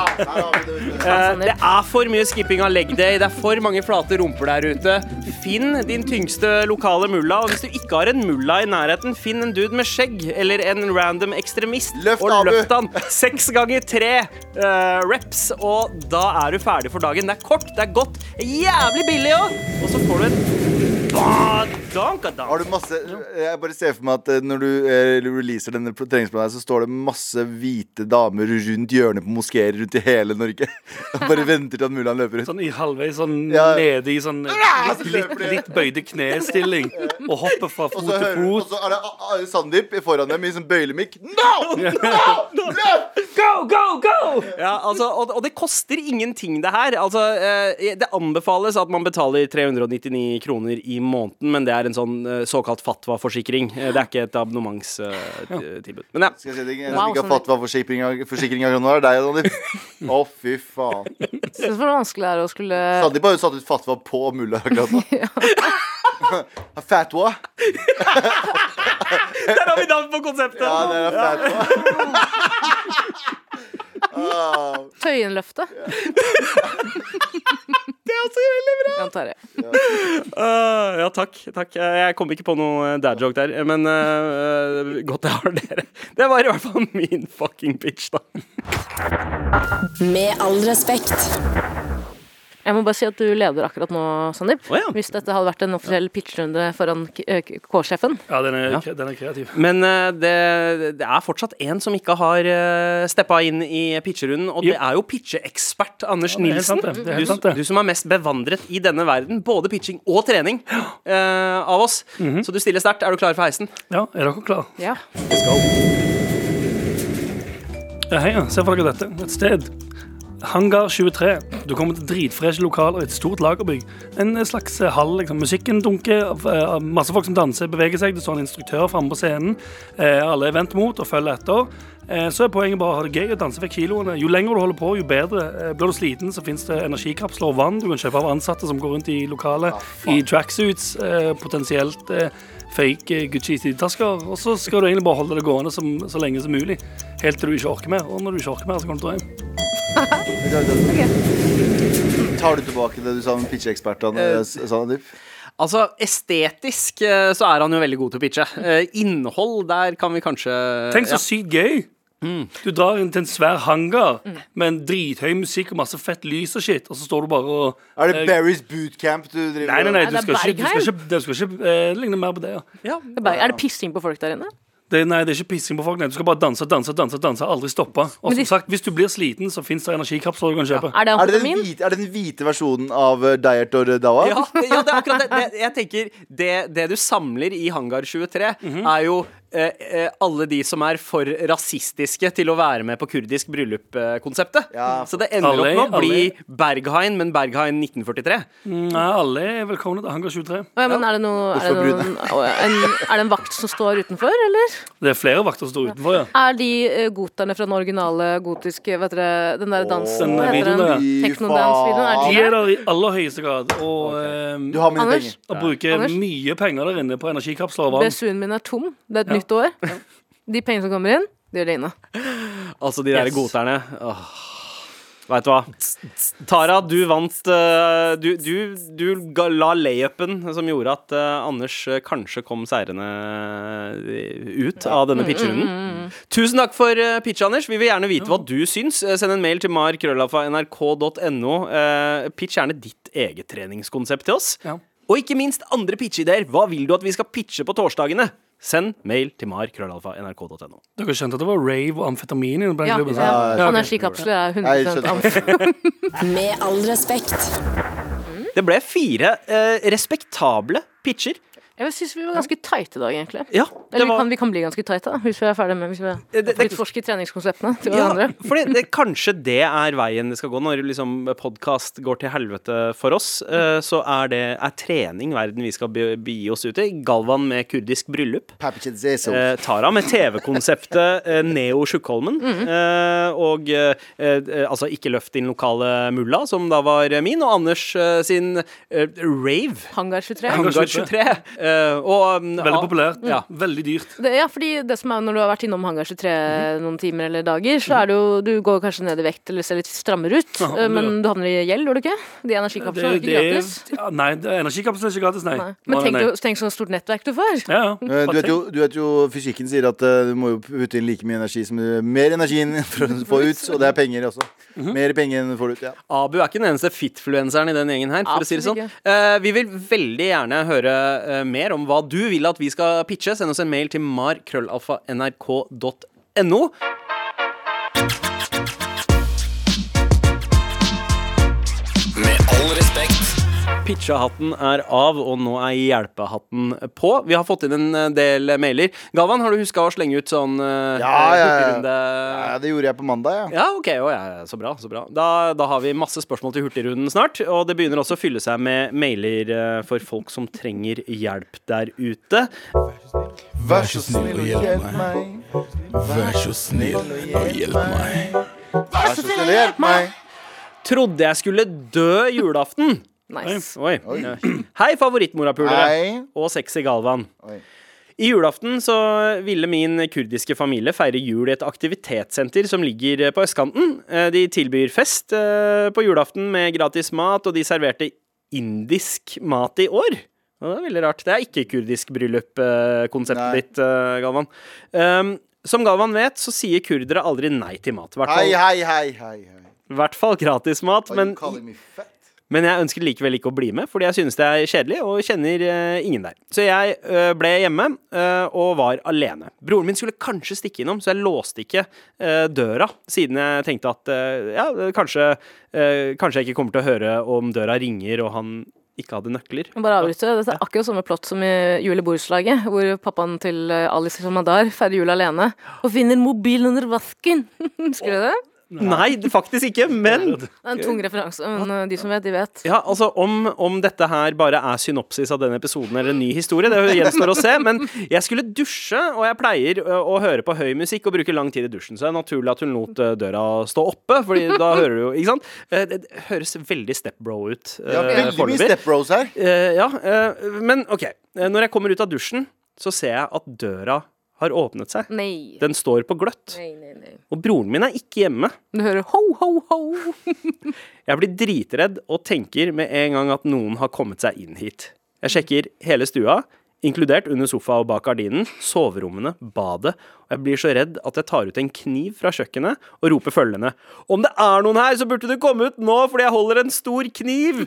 Der det. Eh, er for mye skipping av leg day, det er for mange flate rumper der ute. Finn din tyngste lokale mulla, og hvis du ikke har en mulla i nærheten, finn en dude med skjegg eller en random ekstremist, Løft, og løft han seks ganger tre eh, reps, og da er du ferdig for dagen. Det er kort, det er godt, jævlig billig òg, og så får du en. Har du masse Jeg bare ser for meg at eh, når du eh, releaser denne treningsplanen, så står det masse hvite damer rundt hjørnet på moskeer rundt i hele Norge. (laughs) Og bare venter til at mullaen løper ut. Sånn i halvveis sånn Ja. nede i sånn litt, litt, litt bøyde knestilling. Og hopper fra fot til fot. og så er det Sandeep foran dem i sånn bøylemikk. No! No! Løp! Go, go, go! Ja, altså, og, og det koster ingenting, det her. Altså, eh, det anbefales at man betaler 399 kroner i måneden, men det er en sånn eh, såkalt fatwa-forsikring. Eh, det er ikke et abonnementstilbud. men ja. Skal jeg si en Wow, som ikke har Sandeep. fått hva forsikring av, er deg, Donny. Å, fy faen. Syns det var vanskelig det er å skulle Sandeep de bare satt ut fatwa på mulla akkurat nå. (laughs) (laughs) Fatwa? Der har vi navn på konseptet! Ja, det er fatwa. (laughs) Ah, Tøyenløftet. Det også veldig bra. Jan Terje. Uh, ja, takk. takk. Eh, Jeg kom ikke på noe dad joke der, men uh, godt jeg har dere. (laughs) Det var i hvert fall min fucking pitch, da. Med all respekt. Jeg må bare si at du leder akkurat nå, Sandeep. Oh, ja. Hvis dette hadde vært en offisiell pitchrunde foran eh, K-sjefen. Ja, den er, Ja. Den er kreativ. Men uh, det, det er fortsatt en som ikke har uh, steppa inn i pitcherunden, og det er jo pitcheekspert Anders Ja, det er Nilsen. sant, det. Det er Du, sant, det. du som er mest bevandret i denne verden, både pitching og trening, uh, av oss. Mhm. Så du stiller sterkt. Er du klar for heisen? Ja, er dere klare? Ja. Ja, hei, ja. Se for dere dette. Et sted. Hangar 23. Du kommer til dritfreshe lokaler i et stort lagerbygg. En slags eh, hall. liksom. Musikken dunker, av- av masse folk som danser, beveger seg. Det står en instruktør framme på scenen. Eh, alle er vendt mot og følger etter. Eh, så er poenget bare å ha det gøy og danse vekk kiloene. Jo lenger du holder på, jo bedre. Eh, blir du sliten, så fins det energikapsler og vann du kan kjøpe av ansatte som går rundt i lokalet i tracksuits. Eh, potensielt eh, fake eh, Gucci-sidetasker. Og så skal du egentlig bare holde det gående som, så lenge som mulig. Helt til du ikke orker mer. Og når du ikke orker mer, så kan du dra hjem. Tar du tilbake det du sa om pitcheekspertene? uh, Sandeep? Altså, estetisk eh, så er han jo veldig god til å pitche. Eh, innhold, der kan vi kanskje Tenk så ja. sykt gøy! Mm. Du drar inn til en svær hangar med en drithøy musikk og masse fett lys og shit, og så står du bare og Er det eh, Barry's bootcamp du driver Nei, nei, nei, Nei, du skal ikke, du skal ikke, du skal ikke eh, ligne mer på det. Ja. Ja. Er det pissing på folk der inne? Det, nei, det er ikke pissing på folk. Nei. Du skal bare danse, danse, danse, danse aldri stoppe. Og som sagt, hvis du blir sliten, så fins det energikapsler du kan kjøpe. Er det Er det, den hvite, er det den hvite versjonen av uh, Diet or Dawa? Ja, ja, det er akkurat det. det jeg tenker, det, det du samler i Hangar 23, Mhm. er jo eh, eh, alle de som er for rasistiske til å være med på kurdisk bryllup-konseptet. Ja. Så det ender Alle- opp med å bli alle- Berghain, men Berghain 1943. Nei, alle er velkomne til Hangar 23. Ja, men er det, noe, er, det noen, en, er det en vakt som står utenfor, eller? Det er flere vakter som står utenfor, ja. Er de goterne fra den originale gotiske Vet dere, den der dansen? Den hva heter den? Technodance-videoen, er De det er der i aller høyeste grad. Og, eh, Du har mine Anders? penger. og bruker Anders? mye penger der inne på energikapsler og vann. BSU-en min er tom. Det er et Ja. Nytt år. De pengene som kommer inn, de gjør det inne. Altså de der Yes. godterne. Åh. Vet du hva? Tara, du vant eh, Du, du, du ga- la layupen som gjorde at eh, Anders eh, kanskje kom seirende ut av denne pitcherunden. Tusen takk for pitch, Anders. Vi vil gjerne vite hva du syns. Send en mail til mar.krøllafa.nrk.no. Pitch gjerne ditt eget treningskonsept til oss. Og ikke minst andre pitcheideer. Hva vil du at vi skal pitche på torsdagene? Send mail til mar.krøllalfa.nrk.no. Dere skjønte at det var rave og amfetamin i den Ja, klubben? ja. ja, ja. Energikapsler er Nei, 100 amfetamin. (laughs) Med all respekt. Det ble fire eh, respektable pitcher. Jeg syns vi var ganske tighte i dag, egentlig. Ja, det Eller vi var kan, vi kan bli ganske tighte da, hvis vi er ferdig med Hvis vi det- det, utforske treningskonseptene til ja, for fordi det, (laughs) Kanskje det er veien det skal gå når liksom podkast går til helvete for oss. Uh, så er det er trening verden vi skal be- begi oss ut i. Galvan med kurdisk bryllup. Uh. Eh, Tara med TV-konseptet uh, Neo Tjukkholmen. eh, og eh, eh, altså Ikke løft din lokale mulla, som da var min, og Anders eh, sin eh, rave. Hangar 23. Hangar 23. eh, og, um, Veldig populært. Ja. Veldig dyrt. Det, ja, fordi det som er når du har vært innom Hangar 23 noen timer eller dager, så er det jo Du går kanskje ned i vekt eller ser litt strammere ut, Ja, eh, men du havner i gjeld, gjør du ikke? De energikapslene er ikke gratis. ja, nei, energikapslene er ikke gratis, nei. Nei. Men tenk, nei. du- tenk sånn stort nettverk du får. Ja, ja. Eh, Du vet, jo, du vet jo fysikken sier at uh, du må jo putte inn like mye energi som du Mer energi enn (laughs) for å få ut, og det er penger også. Mhm. Mer penger enn du får ut, ja. Abu er ikke den eneste fitfluenseren i den gjengen her. for å si det sånn. Absolutt Eh, vi vil veldig gjerne høre eh, mer om hva du vil at vi skal pitche. Send oss en mail til mar.krøllalfa.nrk.no. Pitchehatten er av, og nå er hjelpehatten på. Vi har fått inn en eh, del mailer. Galvan, har du huska å slenge ut sånn uh, Ja, ja, ja. ja. Det gjorde jeg på mandag, ja. Ja, ok, oh, ja, så bra, så bra. Da, da har vi masse spørsmål til Hurtigrunden snart. Og det begynner også å fylle seg med mailer eh, for folk som trenger hjelp der ute. Vær så snill og hjelp meg. Vær så snill og hjelp meg. Vær så snill og hjelp meg. Trodde jeg skulle dø julaften. Nice. Oi. Ja. Hei, favorittmorapulere. Og sexy Galvan. Oi. I julaften så ville min kurdiske familie feire jul i et aktivitetssenter som ligger på østkanten. Eh, De tilbyr fest eh, på julaften med gratis mat, og de serverte indisk mat i år. Og Det er veldig rart. Det er ikke kurdisk bryllup-konseptet ditt, eh, Galvan. Um, som Galvan vet, så sier kurdere aldri nei til mat. I hvert Hei, fall, hei, hei, hei. i hvert fall gratis mat. Men Men jeg ønsker likevel ikke å bli med, fordi jeg synes det er kjedelig og kjenner eh, ingen der. Så jeg eh, ble hjemme eh, og var alene. Broren min skulle kanskje stikke innom, så jeg låste ikke døra, siden jeg tenkte at ja, kanskje, kanskje jeg ikke kommer til å høre om døra ringer og han ikke hadde nøkler. Bare avbryte. Dette er akkurat samme plott som i Jul i borettslaget, hvor pappaen til Alice Madar feirer jul alene og finner mobilen under vasken. (laughs) Husker du det? Nei, faktisk ikke, men Det er en tung referanse, men eh, de som vet, de vet. Ja, altså om, om dette her bare er synopsis av denne episoden eller en ny historie, det gjenstår å se. Men jeg skulle dusje, og jeg pleier å høre på høy musikk og bruke lang tid i dusjen. Så det er naturlig at hun lot døra stå oppe, Fordi da hører du jo Ikke sant? Eh, Det høres veldig stepbro ut Ja, veldig mye stepbros her. ja, eh, men OK. Eh, Når jeg kommer ut av dusjen, så ser jeg at døra har åpnet seg. Nei. Den står på gløtt. Nei, nei, nei. Og broren min er ikke hjemme. Du hører ho, ho, ho. (laughs) Jeg blir dritredd og tenker med en gang at noen har kommet seg inn hit. Jeg sjekker hele stua, inkludert under sofa og bak gardinen, soverommene, badet, og jeg blir så redd at jeg tar ut en kniv fra kjøkkenet og roper følgende Om det er noen her, så burde du komme ut nå, fordi jeg holder en stor kniv!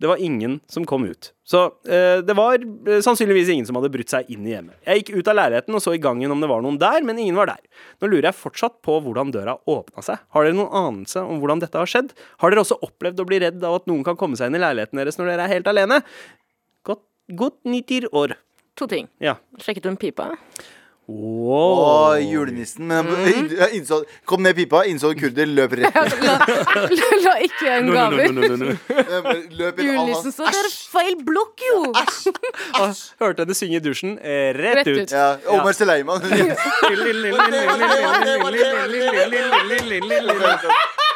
Det var ingen som kom ut. Så eh, det var eh, sannsynligvis ingen som hadde brutt seg inn i hjemmet. Jeg gikk ut av leiligheten og så i gangen om det var noen der, men ingen var der. Nå lurer jeg fortsatt på hvordan døra åpna seg. Har dere noen anelse om hvordan dette har skjedd? Har dere også opplevd å bli redd av at noen kan komme seg inn i leiligheten deres når dere er helt alene? Godt, godt nytter år. To ting. Ja. Sjekket du en pipa? Wow. Og julenissen. Men Mm. jeg innså, kom ned pipa, innså kurder, løp rett La, la ikke igjen No, no, no, gaver. no, no, no. Løp inn Julenissen så dere Feil blokk, jo! Ah, Hørte henne synge i dusjen eh, rett, Rett ut. ut. Ja, Omar Seleiman.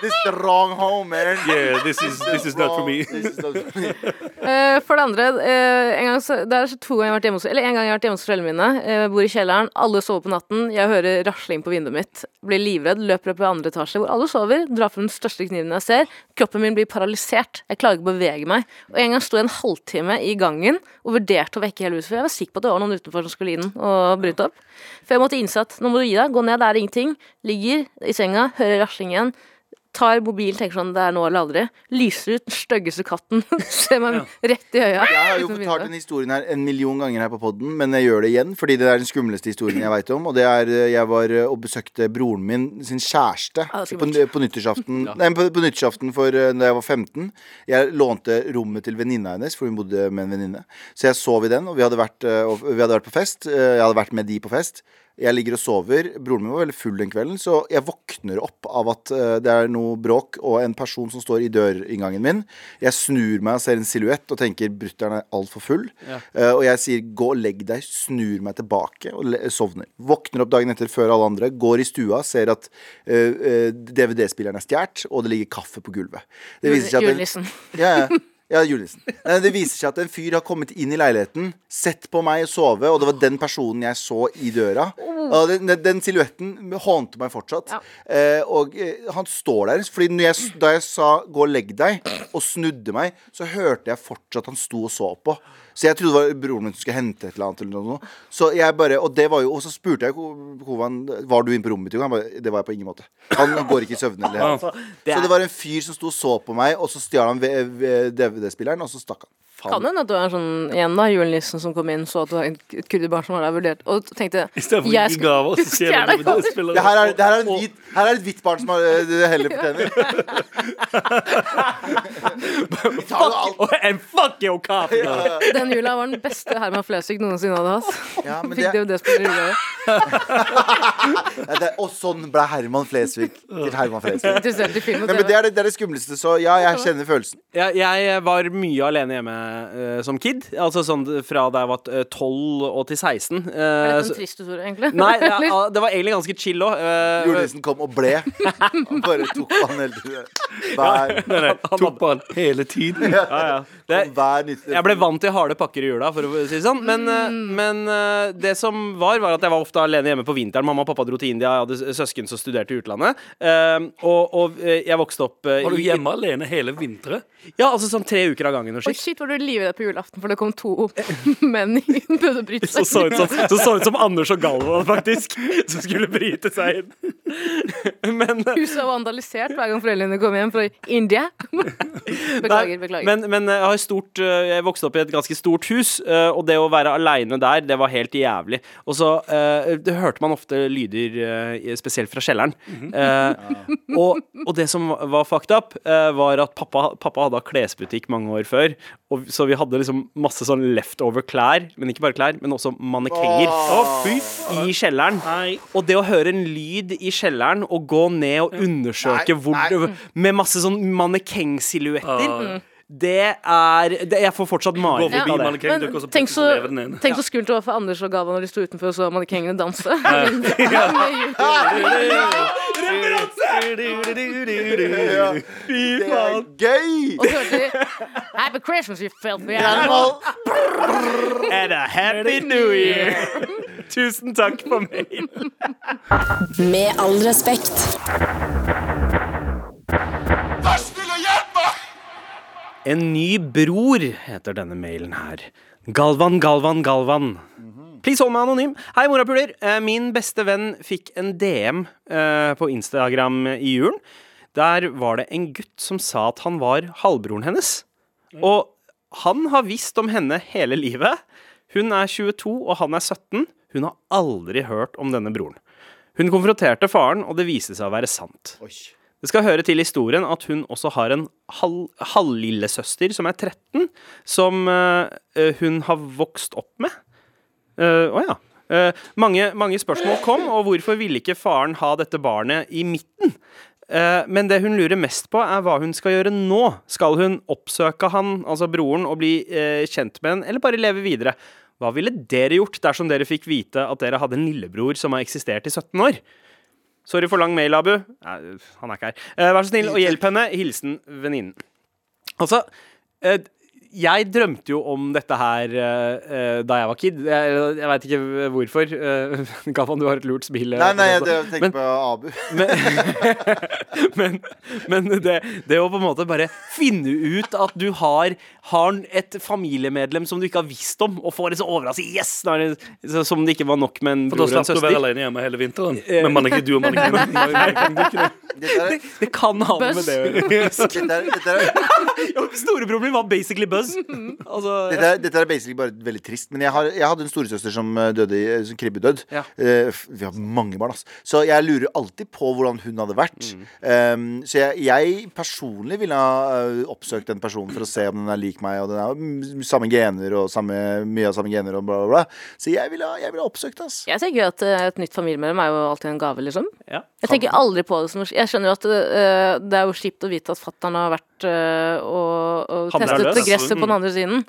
This is the wrong home, man. Yeah, this is, this is not for me. uh, (laughs) for. Eh, det andre, uh, en gang så, det er to ganger jeg har vært hjemme hos Eller en gang jeg har vært hjemme hos foreldrene mine. Uh, bor i kjelleren, alle sover på natten. Jeg hører rasling på vinduet mitt. Blir livredd, løper opp i andre etasje hvor alle sover. Drar frem den største kniven jeg ser. Kroppen min blir paralysert. Jeg klarer ikke å bevege meg. Og en gang sto jeg en halvtime i gangen og vurderte å vekke hele huset. For jeg var sikker på at det var noen utenfor som skulle inn og bryte opp. For jeg måtte innse at nå må du gi deg. Gå ned, det er ingenting. Ligger i senga, hører rasling igjen. Tar mobilen, tenker sånn, det er nå eller aldri. Lyser ut den styggeste katten. (laughs) Ser meg rett i øya. Jeg har jo fortalt den historien her en million ganger her på podden, men jeg gjør det igjen, fordi det er den skumleste historien jeg veit om. Og det er eh, Jeg var eh, og besøkte broren min sin kjæreste Ah, på, på nyttårsaften (laughs) Nei, på, på nyttårsaften for eh, da jeg var 15. Jeg lånte rommet til venninna hennes, for hun bodde med en venninne. Så jeg sov i den, og vi hadde vært, og vi hadde vært på fest. Jeg hadde vært med de på fest. Jeg ligger og sover. Broren min var veldig full den kvelden, så jeg våkner opp av at eh, det er noe bråk og en person som står i dørinngangen min. Jeg snur meg og ser en silhuett og tenker brutter'n er altfor full. Eh, og jeg sier gå og legg deg, snur meg tilbake og sovner. Våkner opp dagen etter før alle andre, går i stua, ser at uh, uh, DVD-spilleren er stjålet, og det ligger kaffe på gulvet. Det viser seg at Julenissen. ja, ja. (laughs) Ja, julenissen. Eh, Det viser seg at en fyr har kommet inn i leiligheten, sett på meg sove, og det var den personen jeg så i døra. Og den, den, silhuetten hånte meg fortsatt. Ja. Eh, og eh, han står der. Fordi når jeg, da jeg sa 'gå og legg deg', og snudde meg, så hørte jeg fortsatt han sto og så på. Så jeg trodde det var broren min som skulle hente et eller annet. Eller noe. Så jeg bare, og, det var jo, og så spurte jeg Ko- Kovan Var du inne på rommet mitt. Han bare, det var jeg på ingen måte. Han går ikke i søvne. Eller, Altså, så det var en fyr som sto og så på meg, og så stjal han DVD-spilleren, og så stakk han. Kan hende at det var sånn igjen da, julenissen som kom inn, så at det var et kurderbarn som var der vurdert, og tenkte I stedet for å gi gaver, så. Det her er, det her er, en hvit, her er et hvitt barn som har, eh, det heller fortjener. (laughs) Fuck, tar fuck your cop! Ja. Den jula var den beste Herman Flesvig noensinne hadde hatt. Ja, Fikk det, DVD-spiller i julegave. og sånn ble Herman Flesvig til Herman Flesvig. Nei, men det er det, det er det skumleste, så ja, jeg kjenner følelsen. Ja, jeg var mye alene hjemme eh, som kid. Altså sånn fra da jeg var eh, 12 og til 16. Er det dette så- en trist historie, egentlig? Nei, ja, det var egentlig ganske chill òg. (laughs) Julenissen kom og ble. (laughs) Han bare tok på han hele tiden. Hver, Nei, nei, tok på han hele tiden. ja, ja. Det, jeg ble vant til harde pakker i jula, for å si det sånn. Men, eh, Mm. men eh, det som var, var at jeg var ofte alene hjemme på vinteren. Mamma og pappa dro til India, jeg hadde søsken som studerte i utlandet. Eh, og, og jeg vokste opp Var du i- hjemme alene hele vinteren? Ja, altså sånn tre uker av gangen og shit. Oh, shit, var du livredd på julaften for det kom to (laughs) menn i prøvde å bryte Så seg som, så så ut som Anders og Galvan, faktisk, som skulle bryte seg inn. (laughs) Men, Huset var vandalisert hver gang foreldrene kom hjem fra India. (laughs) Beklager, Nei, beklager. Men, men jeg har stort eh, Jeg vokste opp i et ganske stort hus, eh, og det å være aleine der, det var helt jævlig. Og så eh, det hørte man ofte lyder, spesielt fra kjelleren. Eh, og, og det som var fucked up, var at pappa, pappa hadde klesbutikk mange år før, og, så vi hadde liksom masse sånn leftover klær, men ikke bare klær, men også mannekenger. I kjelleren. Og det å høre en lyd i kjelleren og gå ned og undersøke Nei, hvor nei. det, Med masse sånn mannekengsilhuetter. Det er det, Jeg får fortsatt mareritt av det. Men, tenk så, tenk så skummelt det var for Anders og Gava når de sto utenfor og så mannekengene danse. Ja. (laughs) Det er gøy! Og så hørte de Happy Christmas, you filthy animal. Animal. And a happy new year! Tusen takk for mail. Med all respekt. En ny bror heter denne mailen her. Galvan, Galvan, Galvan. Please hold meg anonym. Hei, morapuler. Eh, Min beste venn fikk en DM eh, på Instagram i julen. Der var det en gutt som sa at han var halvbroren hennes. Og han har visst om henne hele livet. Hun er 22, og han er 17. Hun har aldri hørt om denne broren. Hun konfronterte faren, og det viste seg å være sant. Oi. Det skal høre til historien at hun også har en halv, halvlillesøster som er 13, som eh, hun har vokst opp med. Eh, oh, ja. Eh, mange, mange spørsmål kom, og hvorfor ville ikke faren ha dette barnet i midten? Eh, men det hun lurer mest på, er hva hun skal gjøre nå. Skal hun oppsøke han, altså broren, og bli eh, kjent med han, eller bare leve videre? Hva ville dere gjort dersom dere fikk vite at dere hadde en lillebror som har eksistert i 17 år? Sorry for lang mail, Abu. Nei, han er ikke her. Eh, vær så snill og hjelp henne. Hilsen venninnen. Altså, eh, jeg drømte jo om dette her eh, eh, da jeg var kid. Jeg, jeg veit ikke hvorfor. Uh, (laughs) Galvan, du har et lurt smil. Nei, nei, jeg det. tenker på Abu. (laughs) (laughs) men, men det, det å på en måte bare finne ut at du har, har et familiemedlem som du ikke har visst om, og får en så overraskelse Yes! Det, så- som det ikke var nok med en bror da og en slapp du å være søster. alene hjemme hele vinteren. Men manneking, du og. Dette er, Det kan ha noe med det å gjøre. Storebroren min var basically Buzz. (laughs) Altså, dette er, dette er basically bare veldig trist. Men jeg, har, jeg hadde en storesøster som eh, døde som kribbedød. Ja. Uh, vi har mange barn, ass. Så jeg lurer alltid på hvordan hun hadde vært. Um, så jeg, jeg personlig ville ha eh, oppsøkt den personen for å se om den er lik meg, og den har samme gener og samme, mye av samme gener og bla, bla, bla. Så jeg ville ha, jeg ville ha oppsøkt ass. Jeg tenker at et nytt familiemedlem er jo alltid en gave, liksom. ja. Jeg tenker aldri på det som Jeg skjønner jo at eh, det er jo kjipt å vite at fatter'n har vært eh, og, og testet løs. gresset på den andre siden.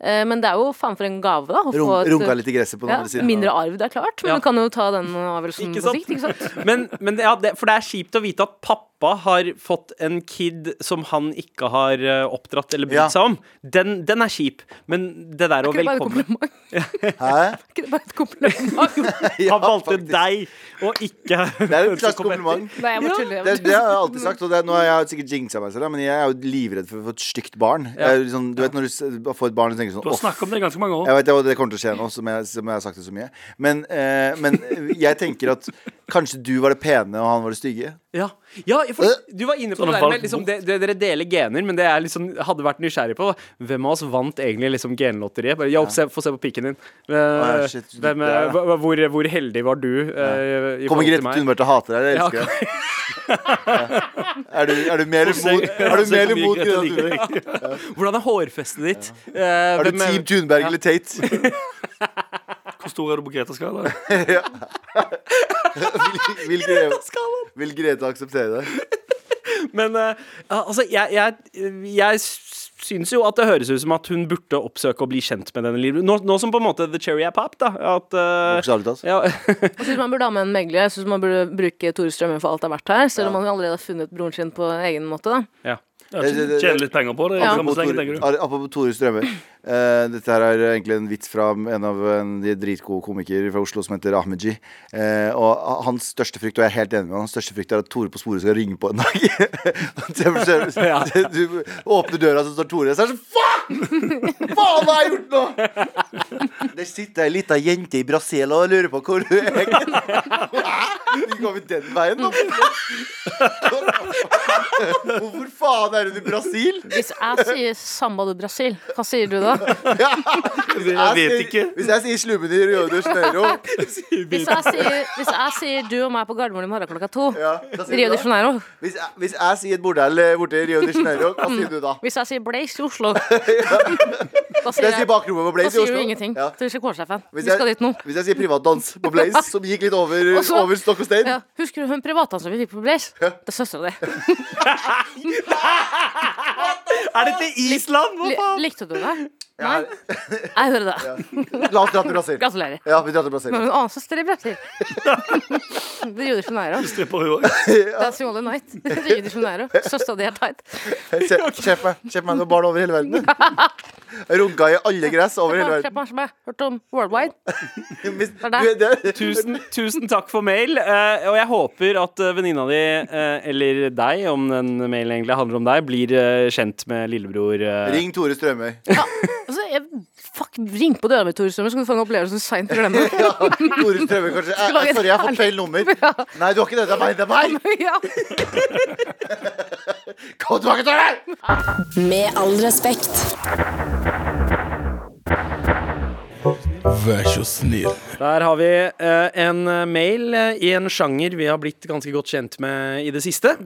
Eh, men det er jo faen for en gave, da. å Rung, få et- runka litt i gresset på den ja, andre siden. Mindre arv, det er klart, men Ja. du kan jo ta den avgjørelsen på sikt. Ikke sant? Men, men det- ja, det, for det er kjipt å vite at pappa har fått en kid som han ikke har eh, oppdratt eller brydd Ja. seg om. Den, den er kjip, men det der å velkomme? (laughs) Er ikke det bare et kompliment? (laughs) Ja, Han valgte faktisk. deg og ikke (laughs) Det er et slags kompliment. Nei, jeg tulle. Det, det har jeg alltid sagt, og det, nå har jeg sikkert jinxa meg selv, men jeg er jo livredd for å få et stygt barn. Jeg sånn, du vet når du får et barn og tenker sånn Du har snakket om det i ganske mange år. Jeg vet det, det kommer til å skje nå, som jeg, som jeg har sagt det så mye. Men, eh, men jeg tenker at kanskje du var det pene, og han var det stygge. Ja, ja for du var inne på Sånn det der med liksom, det, det, Dere deler gener, men det jeg liksom hadde vært nysgjerrig på Hvem av oss vant egentlig liksom genlotteriet? Bare, ja, se, Få se på pikken din. Uh, ja, shit, hvem, eh, hva- hvor, hvor heldig var du Uh, Kommer Grete? Thunberg til å hate deg? Jeg Ja, elsker deg. Er du, er du mer imot, er du mer imot Grete Thunberg? Hvordan er hårfestet ditt? Eh, Er du hvem Team Thunberg eller Tate? (laughs) Hvor stor er du på Greta-skala? (laughs) Vil, vil, Grete, vil Greta akseptere det? Men uh, altså, jeg, jeg, jeg syns jo at det høres ut som at hun burde oppsøke å bli kjent med denne livet. Nå, nå som på en måte the cherry er pop, da. At, uh, talt. ja, (laughs) Jeg syns man burde ha med en megler. Jeg syns man burde bruke Tore Strømme for alt det er verdt her, selv om man allerede har funnet broren sin på egen måte. da ja. Ja, Tjene litt penger på det. Ja. Apropos Tore- tenker du. Eh, dette her er egentlig en vits fra en av en de dritgode komikere fra Oslo som heter Ahmedji. Uh, og hans største frykt, og jeg er helt enig med han, hans største frykt er at Tore på sporet skal ringe på en dag. (laughs) (laughs) Du åpner døra, så står Tore der. Så er det sånn Fuck! Faen, hva har jeg gjort nå? (laughs) Det sitter ei lita jente i Brasil og lurer på hvor du er. Vi går vi den veien, da? Hvorfor faen er du i Brasil? Hvis jeg sier samba do Brasil, hva sier du da? Jeg vet ikke. Hvis jeg sier slummen i Rio de Janeiro Hvis jeg sier, hvis jeg sier du og meg på Gardermoen i morgen klokka to, ja, Rio de? Janeiro. Hvis jeg, hvis jeg sier et bordell eh, borte i Rio de Janeiro, hva sier du da? (laughs) Hvis jeg sier Blaze i Oslo, (laughs) da sier Jeg sier bakrommet på da Blaze i sier du Oslo. ingenting Ja. til Sjekårsjefen. Vi skal dit nå. hvis jeg sier privatdans på Blaze, (laughs) som gikk litt over, Også, over stokk og stein Ja, husker du hun privatdansen vi fikk på Blaze? Det er søstera di. Er dette Island? Hva faen? Likte du det? Nei? Jeg hører det. La oss dra til Brasil. Gratulerer. Ja, vi drar til Brasil. Men hun aner søster (laughs) i Brasil. Rio de Janeiro. Stripper hun òg. That's the only night. (laughs) Rio de Janeiro. Søstera di er tight. Se, meg, sjef meg, du har barn over hele verden. (laughs) Runka i alle gress over hele verden. på meg som jeg hørt om Worldwide. Er det. det, Tusen, tusen takk for mail. eh, og jeg håper at eh, venninna di, eh, eller deg, om den mailen egentlig handler om deg, blir kjent med lillebror. Ring Tore Strømøy. Ja, altså, jeg, fuck, ring på døra mi, Tore Strømmer, så kan du få en opplevelse du seint glemmer. (laughs) Ja, Tore Strømøy, kanskje. Jeg, jeg, sorry, jeg har fått feil nummer. (laughs) Nei, du har ikke det. Det er meg. Det er meg. (laughs) ja. Kom tilbake, Tore! Med all respekt. Vær så snill. Der har vi eh, en eh, mail eh, i en sjanger vi har blitt ganske godt kjent med i det siste.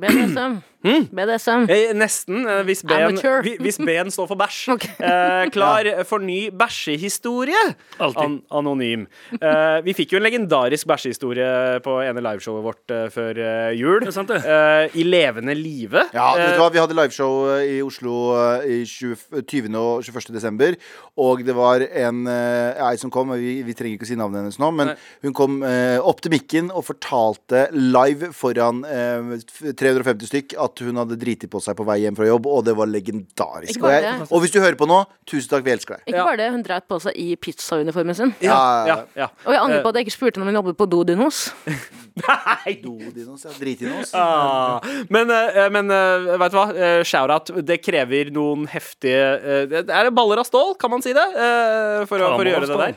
BDSM. BDSM. Eh, nesten, eh, hvis B-en Amateur. vi- hvis B-en står for bæsj. (laughs) Okay. Eh, klar for ny bæsjehistorie. An anonym. Eh, vi fikk jo en legendarisk bæsjehistorie på ene liveshowet vårt eh, før eh, jul. Det er sant, det. Eh, I levende live. Ja, vet du hva? Vi hadde liveshow i Oslo eh, i 20, 20. og 21. desember. Og det var en eh, ei som kom, vi, vi trenger ikke å si navnet hennes nå, men Nei. hun kom eh, opp til mikken og fortalte live foran eh, 350 stykk at hun hadde driti på seg på vei hjem fra jobb, og det var legendarisk. Og, jeg, det. og hvis du hører på nå, tusen takk, vi elsker deg. Ikke Ja. bare det, hun dreit på seg i pizzauniformen sin. ja, Ja, ja. Og jeg angrer på at jeg ikke spurte når hun jobbet på Dodinos. (laughs) Dodinos, ja. Dritinos. Ah, men eh, men eh, vet du hva? Eh, Shout-out. Det krever noen heftige eh, det- Er baller av stål, kan man si det? Eh, For, å, for å gjøre det der.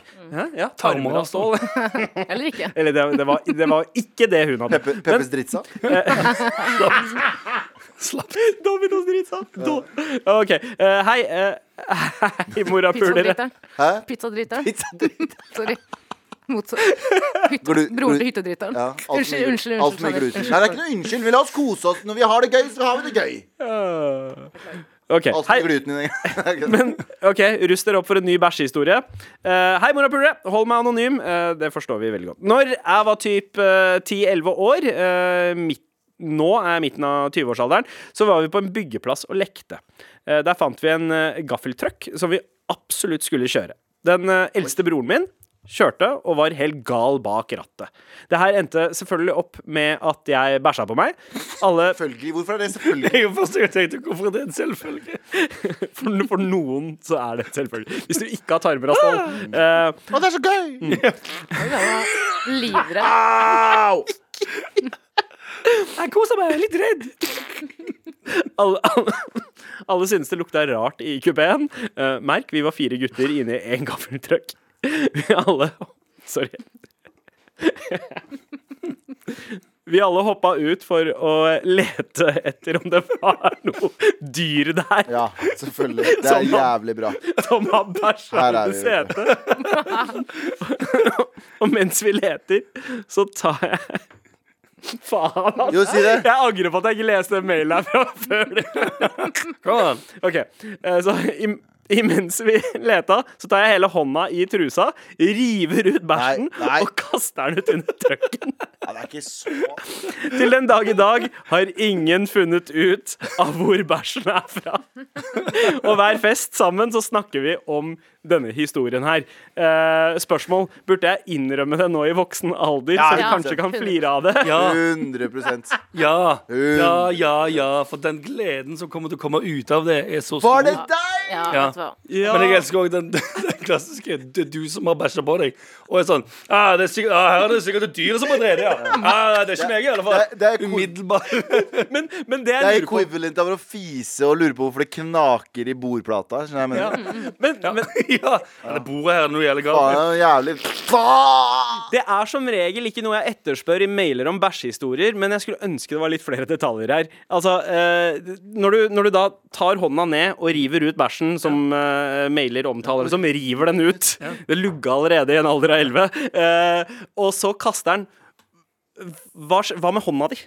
Ja, tarmer av stål. (laughs) Eller ikke. Eller det, det, var, det var ikke det hun hadde. Peppes Dritsa. (laughs) Dominos dritsa. Do OK. Uh, hei. uh, (laughs) hei, morapulere. Pizzadriteren. Pizzadriteren. Pizza. (laughs) Sorry. Motsatt. Broren til hyttedriteren. Ja, alt Unnskyld, mye- unnskyld. alt mye unnskyld, Nei, det er ikke noe unnskyld. Vi la oss kose oss. Når vi har det gøy, så har vi det gøy. OK. Alt Hei. med gluten i det. (laughs) Men OK, rust dere opp for en ny bæsjehistorie. Uh, hei, morapulere. Hold meg anonym. Uh, det forstår vi veldig godt. Når jeg var typ eh, 10-11 år, eh, midt nå er jeg midten av 20-årsalderen, så var vi på en byggeplass og lekte. Eh, der fant vi en uh, gaffeltruck som vi absolutt skulle kjøre. Den eh, eldste broren min kjørte og var helt gal bak rattet. Det her endte selvfølgelig opp med at jeg bæsja på meg. Alle Selvfølgelig. Hvorfor er det selvfølgelig? (laughs) Jeg første gang tenkte hvorfor er det en selvfølge? (laughs) for, for noen så er det selvfølgelig. Hvis du ikke har tarmer av stål. eh, Å, det er så gøy! Mm. Livredd. Au! (laughs) Jeg koser meg, litt redd. alle, alle, alle syntes det lukta rart i kupeen. Uh, merk, vi var fire gutter inne i en gaffeltruck. Vi alle Sorry. Vi alle hoppa ut for å lete etter om det var noe dyr der Ja, selvfølgelig. Det er jævlig bra. som har bæsja er vi, setet. Og mens vi leter, så tar jeg (laughs) Faen, altså. Jo, si det. Jeg angrer på at jeg ikke leste mailen her fra før. Kom an. (laughs) Ok, eh, så im- imens vi leta, så tar jeg hele hånda i trusa, river ut bæsjen Nei, nei. og kaster den ut under trucken. Ja, det er ikke så Til den dag i dag har ingen funnet ut av hvor bæsjen er fra. Og hver fest sammen så snakker vi om denne historien her. Eh, spørsmål. Burde jeg innrømme det nå i voksen alder, Ja, så vi ja. kanskje kan flire av det? Ja, 100% ja, ja, ja, ja. For den gleden som kommer til å komme ut av det, er så stor. Var det deg? Ja, Ja. vet du hva. Ja. Men jeg elsker òg den, den (laughs) klassiske det er du som har bæsja på deg. Og er sånn ah, det er sikkert, ah, Her er det sikkert et dyr som har drevet, ja. Ah, det er ikke meg, i alle fall. Det er- det er Umiddelbart. (laughs) Men, men det Det jeg er lurer på equivalent av å fise og lure på hvorfor det knaker i bordplata. Jeg mener. Ja. men, Ja. men (laughs) ja. Det bordet her er noe jævlig galt. det er jævlig det er som regel ikke noe jeg etterspør i mailer om bæsjehistorier, men jeg skulle ønske det var litt flere detaljer her. Altså, eh, når, du, når du da tar hånda ned og river ut bæsjen, som eh, mailer omtaler det som, river den ut Det lugga allerede i en alder av 11, eh, og så kaster den hva, hva med hånda di?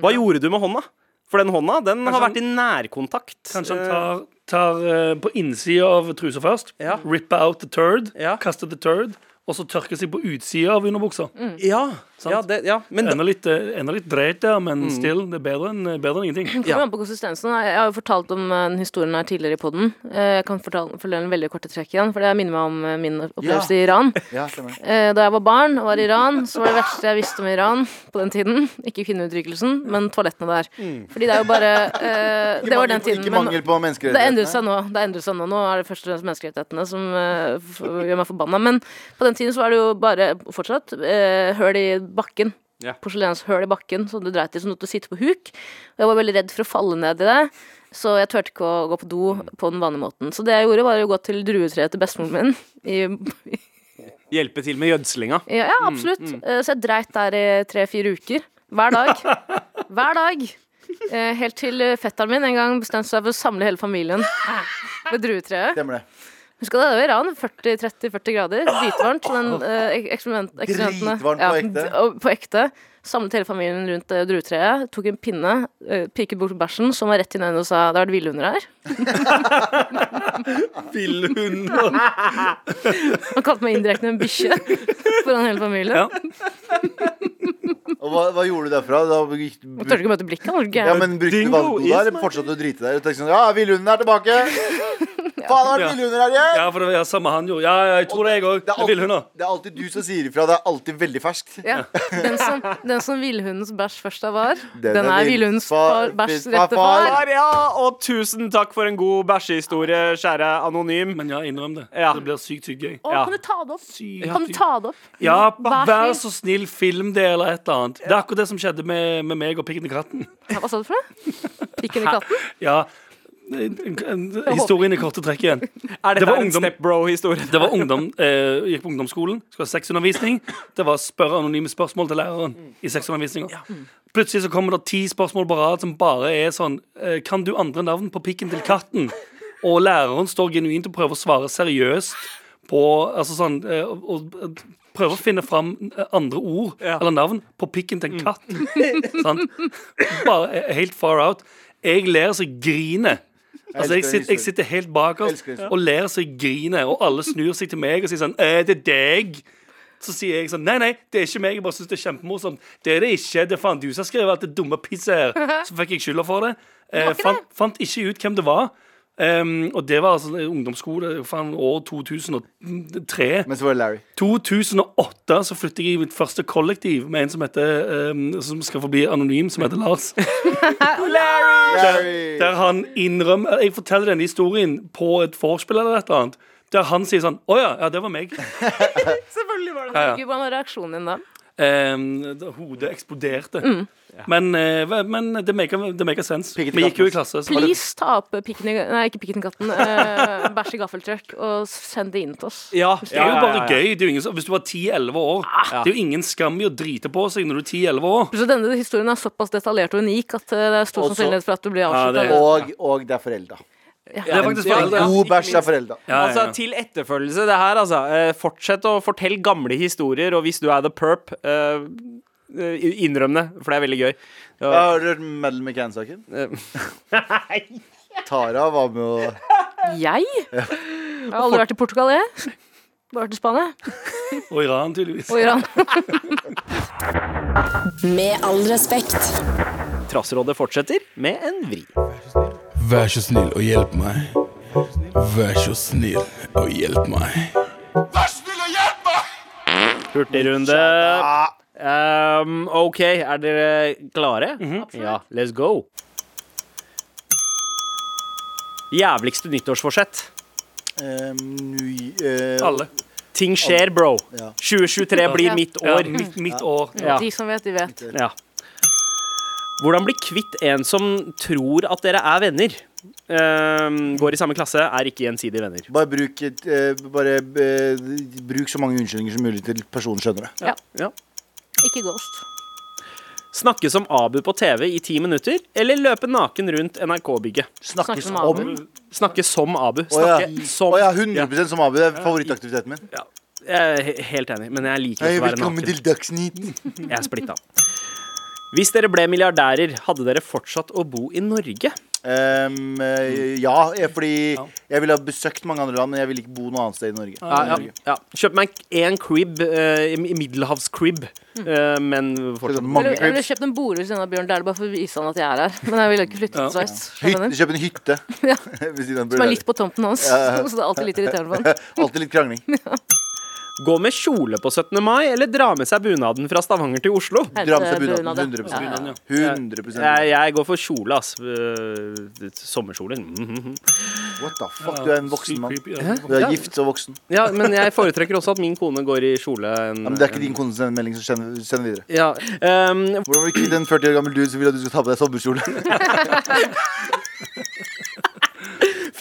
Hva gjorde du med hånda? For den hånda den har Kanskje vært i nærkontakt. Kanskje han Eh, tar, tar uh, på innsida av trusa først. Ja. Ripper out the turd. Ja. Kaster the turd. Og så tørker seg på utsida av underbuksa. Ja, Sant. Ja, det, ja. Men Enda litt, eh, enda litt dreit der, men still, det er bedre enn bedre enn ingenting. An på konsistensen. Jeg har jo fortalt om eh, den historien her tidligere i poden. Jeg kan fortelle, fortelle en veldig korte trekk igjen, for det minner meg om eh, min opplevelse i Iran. Ja. Eh, Da jeg var barn og var i Iran, så var det verste jeg visste om Iran på den tiden Ikke kvinneuttrykkelsen, men toalettene der. Fordi det er jo bare eh, (laughs) Det var den tiden. Ikke mangel på menneskerettighetene. det endret seg nå. Det endret seg nå. Nå er det først og fremst menneskerettighetene som uh, gjør meg forbanna. Men på den tiden så var det jo bare fortsatt uh, høl i bakken. Yeah. Porselenshøl i bakken som du dreit i, så du måtte sitte på huk. Og jeg var veldig redd for å falle ned i det. Så jeg turte ikke å gå på do på den vanlige måten. Så det jeg gjorde, var å gå til druetreet til bestemoren min. I, (laughs) hjelpe til med gjødslinga. ja, ja, absolutt. Eh, Så jeg dreit der i tre-fire uker. Hver dag. (laughs) Hver dag. Eh, Helt til fetteren min en gang bestemte seg for å samle hele familien (laughs) ved druetreet. Stemmer det. Husk at det var Iran. 40-30-40 grader. Dritvarmt. Den eh, eksperiment, eksperimentene Dritvarmt på ekte. d- og på ekte. Samlet hele familien rundt uh, druetreet. Tok en pinne, uh, pirket bort bæsjen, som var rett inn i øynene og sa 'det har vært villhunder her'. (laughs) Villhunder. (laughs) Han kalte meg indirekte en bikkje (laughs) foran hele familien. Ja. Og hva, hva gjorde du derfra? Da gikk du Han ikke å møte blikket. Ja, men Brukte du Dingo der, eller fortsatte du å drite der? Og tenkte sånn, ja, villhunden er tilbake! Faen, det har Ja. vært villhunder her igjen! ja, for det var samme han gjorde. Ja, ja, jeg tror det, jeg òg. Det Villhunder. det er alltid du som sier ifra. Det er alltid veldig ferskt. Ja. Den som, den som villhundens bæsj først av var, Den den, er er vill- villhundens bæsj rette far. far. Ja, og tusen takk for en god bæsjehistorie, kjære anonym. Men ja, innrøm det. Ja. Det blir sykt, sykt gøy. Å, Ja. kan du ta det opp? Sykt, Kan du ta det opp? Ja, Vær så snill, film det eller et eller annet. Det er akkurat det som skjedde med, med meg og Pikken i katten. Hva sa du for noe? (laughs) Pikken i katten? Ja, historien i korte trekk igjen. Er Det dette det en ungdom- stepbro-historie? Det var ungdom, eh, gikk på ungdomsskolen, skulle ha sexundervisning. Det var spørre anonyme spørsmål til læreren i sexundervisninga. Plutselig så kommer det ti spørsmål på rad som bare er sånn eh, Kan du andre navn på pikken til katten? Og læreren står genuint og prøver å svare seriøst på Altså sånn eh, og, og Prøver å finne fram eh, andre ord Ja. eller navn på pikken til en katt. Sant? Bare helt far out. Jeg ler så jeg griner. Altså, jeg, sitter, jeg sitter helt bak oss og ler så jeg griner, og alle snur seg til meg og sier sånn Er det deg? Så sier jeg sånn Nei, nei, det er ikke meg. Jeg bare syns det er kjempemorsomt. Det er det ikke. Det er faen du som har skrevet alt det dumme pisset her. (laughs) Så fikk jeg skylda for det. Eh, fant, fant ikke ut hvem det var. Um, og det var altså ungdomsskole faen, år 2003. Men så var det Larry. 2008 så flyttet jeg i mitt første kollektiv med en som heter um, Som skal forbli anonym, som heter Lars. (laughs) Larry! Der han innrømmer Jeg forteller denne historien på et vorspiel eller et eller annet. Der han sier sånn Å ja, ja, det var meg. (laughs) Selvfølgelig var det Ja, ja. Gud, Hva var reaksjonen din da? Da hodet eksploderte. Men, eh, men det maker, det maker sense. Vi gikk jo i klasse. Så var det, Please ta opp pikken i Nei, ikke pikken i katten. Eh, (laughs) bæsj i gaffeltruck og send det inn til oss. Ja, det er jo bare gøy. Det er jo ingen, hvis du var 10-11 år Det er jo ingen skam i å drite på seg når du er 10-11 år. Så denne historien er såpass detaljert og unik at eh, det er stor sannsynlighet for at du blir avslutta. Ja, Og, og det er forelda. Det er faktisk Ja, foreldre. God bæsj er forelda. Ja, ja, Altså, til etterfølgelse, det her, altså. Eh, fortsett å fortelle gamle historier, og hvis du er the perp, eh, eh, innrøm det, for det er veldig gøy. Ja, Ja, har du hørt Madeleine McCann-saken? (laughs) eh, Tara var med å Jeg? Jeg har aldri vært i Portugal, jeg. Bare vært i Spania Og Iran, tydeligvis. og Iran. Med all respekt. Trassrådet fortsetter med en vri. Vær så snill og hjelp meg. Vær så snill og hjelp meg. Vær snill og hjelp meg! Hurtigrunde. Um, OK, er dere klare? Ja, let's go. Jævligste nyttårsforsett. Um, ny, uh, Alle. Ting skjer, bro. 2023 blir mitt mitt Ja, år. mitt, mitt år. Ja. De som vet, de vet. Ja. Hvordan bli kvitt en som tror at dere er venner? Uh, går i samme klasse, er ikke gjensidige venner. Bare bruk, et, eh, bare, uh, bruk så mange unnskyldninger som mulig til personen skjønner det. Ja. Ikke ghost. Snakke som Abu på TV i ti minutter, eller løpe naken rundt NRK-bygget? Snakke som om. Abu. Snakke som Abu. Å ja. Som oh, ja, 100% som Abu. Det er favorittaktiviteten min. Ja. Jeg er helt enig, men jeg liker ikke å være velkommen naken. til Dagsnytt. Jeg er splitta. Hvis dere ble milliardærer, hadde dere fortsatt å bo i Norge? Um, eh, ja, fordi Ja. jeg ville ha besøkt mange andre land, men jeg ville ikke bo noe annet sted i Norge. Ja, ja, ja. Kjøp meg en crib, uh, middelhavscrib, uh, men fortsatt Mange Jeg ville kjøpt en bolig ved siden av Bjørn Dæhlie bare for å vise han at jeg er her. Men jeg ville ikke flytte Ja. til Sveits. Kjøp en hytte. (laughs) (laughs) Som er litt på tomten hans. (laughs) Så det er alltid litt irriterende for han. Alltid litt krangling. Gå med kjole på 17. mai, eller dra med seg bunaden fra Stavanger til Oslo? Dra med seg bunaden. 100 Ja, ja. Bunaden, ja. Jeg, jeg går for kjole, ass. Eh, sommerkjole. (laughs) What the fuck, du er en voksen mann. Du er gift og voksen. Ja, men jeg foretrekker også at min kone går i kjole. En, Ja, men det er ikke din kone som sender melding, så send, send videre. Ja, um, Hvordan vil kvitte en 40 år gammel dude som vil at du skal ta på deg sommerkjole? (laughs)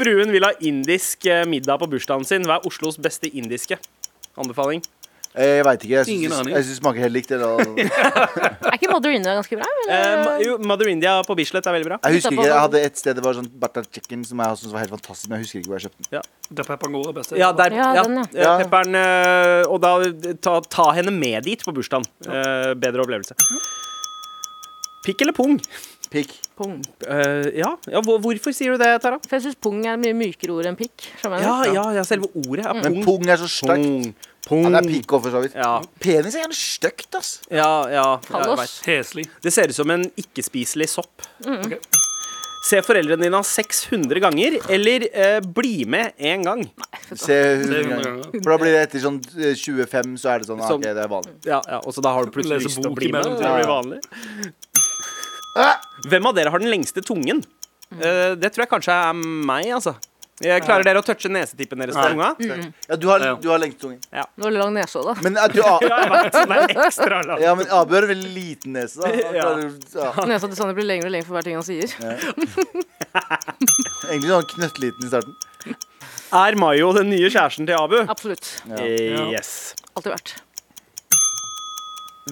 fruen vil ha indisk eh, middag på bursdagen sin. Hva er Oslos beste indiske? Anbefaling? Jeg veit ikke. Jeg Ingen syns aning. jeg syns det smaker helt likt. Eller, (laughs) Er ikke Mother India ganske bra? Eh, Eller? ma- jo, Mother India på Bislett er veldig bra. jeg husker ikke, jeg hadde et sted det var sånn Bertha chicken som jeg syntes var helt fantastisk, men jeg husker ikke hvor jeg kjøpte den. Der pepper'n går er best. Ja, der, Ja, ja, den, ja. eh, Ja. Pepperen eh, Og da ta, ta henne med dit på bursdagen. Eh, bedre opplevelse. Pikk eller pung? Pikk. Pung. Uh, ja, ja hvorfor sier du det, Tara? For jeg syns pung er et mye mykere ord enn pikk. Ja, ja, ja selve ordet er Men pung. pung er så stygt. Pung. Pung. Ja, det er pikk òg, for så vidt. Ja, Penis er gjerne stygt, ass. ja, ja. Heslig. Det ser ut som en ikke-spiselig sopp. Ok. Se foreldrene dine 600 ganger, eller eh, bli med én gang. Nei, Se 100 ganger. For da blir det etter sånn eh, 25, så er det sånn ah, Sånn. OK, det er vanlig. Ja, ja, Og så da har du plutselig lyst til å bli med. Det blir Ja. vanlig. Hvem av dere har den lengste tungen? Eh, det tror jeg kanskje er meg, altså. Jeg klarer dere å touche nesetippen deres på tunga? Ja, du har, du har lengst tunge. Nå er det lang nese òg, da. Men du, (laughs) A- jeg vet, den er ekstra lang. ja, men Abu har veldig liten nese. Da. (laughs) Ja. Ja. Nesa til Sanne blir lengre og lengre for hver ting han sier. Egentlig sånn knøttliten i starten. Er Mayo den nye kjæresten til Abu? Absolutt. Ja. Eh, Yes. Alltid vært.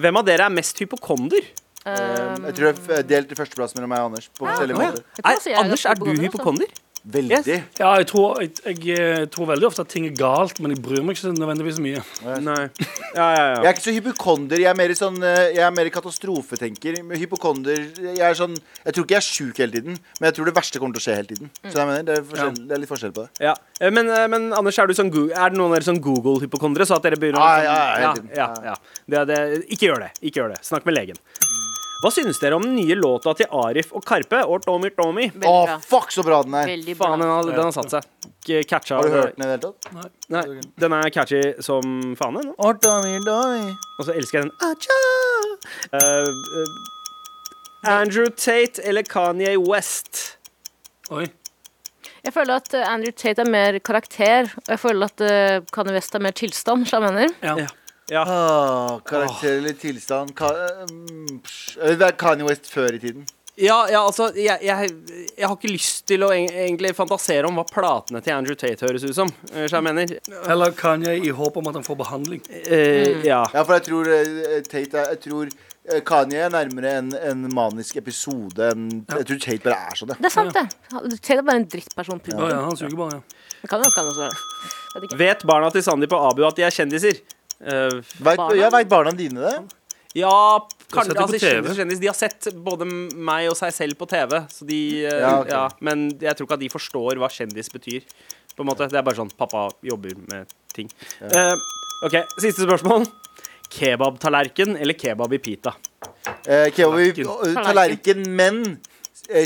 Hvem av dere er mest hypokonder? Um, jeg tror jeg er delt i førsteplass mellom meg og Anders. På forskjellige ja. måter. Er, er Anders, er du hypokonder, Veldig. Yes. Ja, jeg tror, jeg, jeg tror veldig ofte at ting er galt, men jeg bryr meg ikke så nødvendigvis mye. Nei. Ja, ja, Jeg er ikke så hypokonder. Jeg er mer, sånn, eh, jeg er mer katastrofetenker. Hypokonder Jeg er sånn Jeg tror ikke jeg er sjuk hele tiden, men jeg tror det verste kommer til å skje hele tiden. Så jeg mener, det, er det er litt forskjell på det. ja. Eh, Men, eh, men Anders, er, du sånn, er det noen av dere sånn Google-hypokondere? Så at dere begynner å Ja, sånn- ja, ja, hele ja, ja, ja. Det, det, Ikke gjør det. Ikke gjør det. Snakk med legen. Hva synes dere om den nye låta til Arif og Karpe? Or Tommy Tommy? Å, bra. fuck, så bra den er! Veldig bra. Faen, den har, den har satt seg. Catcha Har du hørt den i det hele tatt? Nei, den er catchy som faen. den. Or Tommy, Tommy. Og så elsker jeg den Acha! Uh, uh, Andrew Tate eller Kanye West? Oi. Jeg føler at eh, Andrew Tate er mer karakter, og jeg føler at uh, Kanye West er mer tilstand. Så jeg mener. Ja. Ja. Ja. Ah, karakter eller tilstand Ka mm. Eh, Det er Kanye West før i tiden. Ja, ja, altså jeg, jeg, jeg har ikke lyst til å eng- egentlig fantasere om hva platene til Andrew Tate høres ut som. eh, Så jeg mener Eller Kanye i håp om at han får behandling? eh, Ja. Ja, for jeg tror eh, Tate er Jeg tror eh, Kanye er nærmere en, en manisk episode enn Jeg tror Tate bare er sånn, ja. Det er sant, det. Tate er bare en drittperson. Å Punktum. ja, han suger bare, ja. Det Kan jo også være. Vet. Vet barna til Sandeep og Abu at de er kjendiser? Eh, Vet, Barna? ja, Veit barna dine det? ja, kanskje altså, kjendis, kjendis. De har sett både meg og seg selv på TV, så de eh, Ja, ja. Men jeg tror ikke at de forstår hva kjendis betyr. På en måte. Det er bare sånn pappa jobber med ting. Eh, OK, siste spørsmål. Kebabtallerken eller kebab i pita? Eh, kebab i Tallerken. men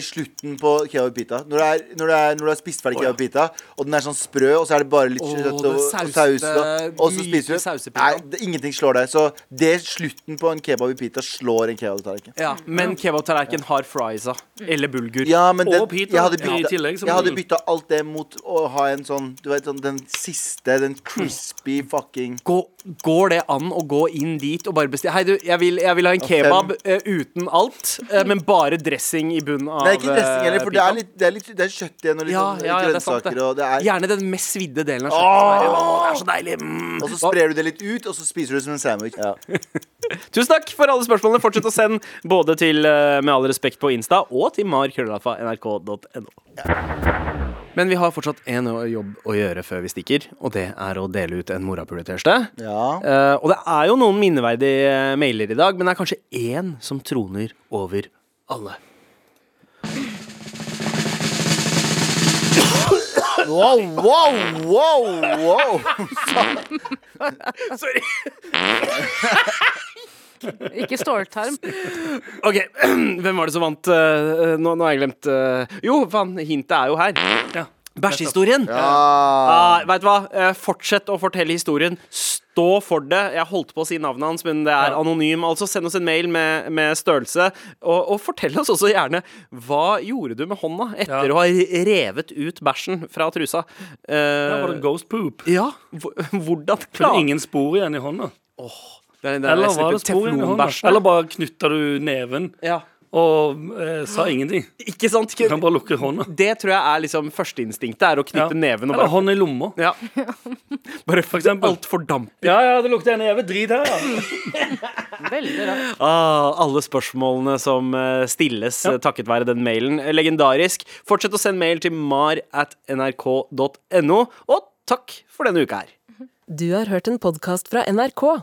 slutten på kebab pita. Når, det er, når, det er, når du har spist ferdig kebab pita, og den er sånn sprø, og så er det bare litt Åh, kjøtt og, og sauste, saus, da, og så myke spiser du. Nei, det, ingenting slår det. Så det slutten på en kebab i pita slår en kebabtallerken. Ja, men kebabtallerken har friesa. Eller bulgur. Ja, men den, Og pita jeg hadde i bytta, tillegg, som jeg hadde bytta alt det mot å ha en sånn Du vet sånn den siste, den crispy fucking Gå, går det an å gå inn dit og bare bestille Hei, du, jeg vil, jeg vil ha en kebab eh, uten alt, eh, men bare dressing i bunnen av Det er ikke dressing heller, for det er litt, det er litt det er kjøtt igjen og litt Ja, sånn ja, ja, det er sant, grønnsaker det. og det er Gjerne den mest svidde delen av kjøttet. Åh, det er så deilig. Mm. Og så sprer du det litt ut, og så spiser du det som en sandwich. (laughs) Tusen takk for alle spørsmålene. Fortsett å sende både til eh, Med all respekt på Insta og til markrøllalfa.nrk.no. Men vi har fortsatt én jobb å gjøre før vi stikker, og det er å dele ut en morapuletørste. Ja. Uh, og det er jo noen minneverdige mailer i dag, men det er kanskje én som troner over alle. Wow, wow, wow, wow. (laughs) Sorry. (laughs) Ikke ståltarm. (laughs) OK, (clears throat) hvem var det som vant? Eh, nå, nå har jeg glemt eh, Jo, faen, hintet er jo her. Ja. Bæsjehistorien. Ja. Ah, vet du hva? Eh, fortsett å fortelle historien. Stå for det. Jeg holdt på å si navnet hans, men det er Ja. anonym. Altså Send oss en mail med, med størrelse. Og, og fortell oss også gjerne hva gjorde du med hånda etter Ja. å ha revet ut bæsjen fra trusa. Uh, ja, var det ghost poop. ja, hvor- (laughs) hvordan For det klar er ingen spor igjen i hånda. Det det er- Eller var det i hånda? Eller bare knytta du neven Ja. og eh, sa ingenting. Ikke sant? Du kan bare lukke hånda. Det tror jeg er liksom førsteinstinktet, er å Ja. knytte neven og Eller bare hånd i lomma. ja. (laughs) Bare For eksempel. alt fordamper. Ja, ja, det lukter en neve. drit her, ja. (laughs) Veldig rart. Ah, alle spørsmålene som eh, stilles Ja. eh, takket være den mailen. Legendarisk. Fortsett å sende mail til mar at nrk.no. Og takk for denne uka her. Du har hørt en podkast fra NRK.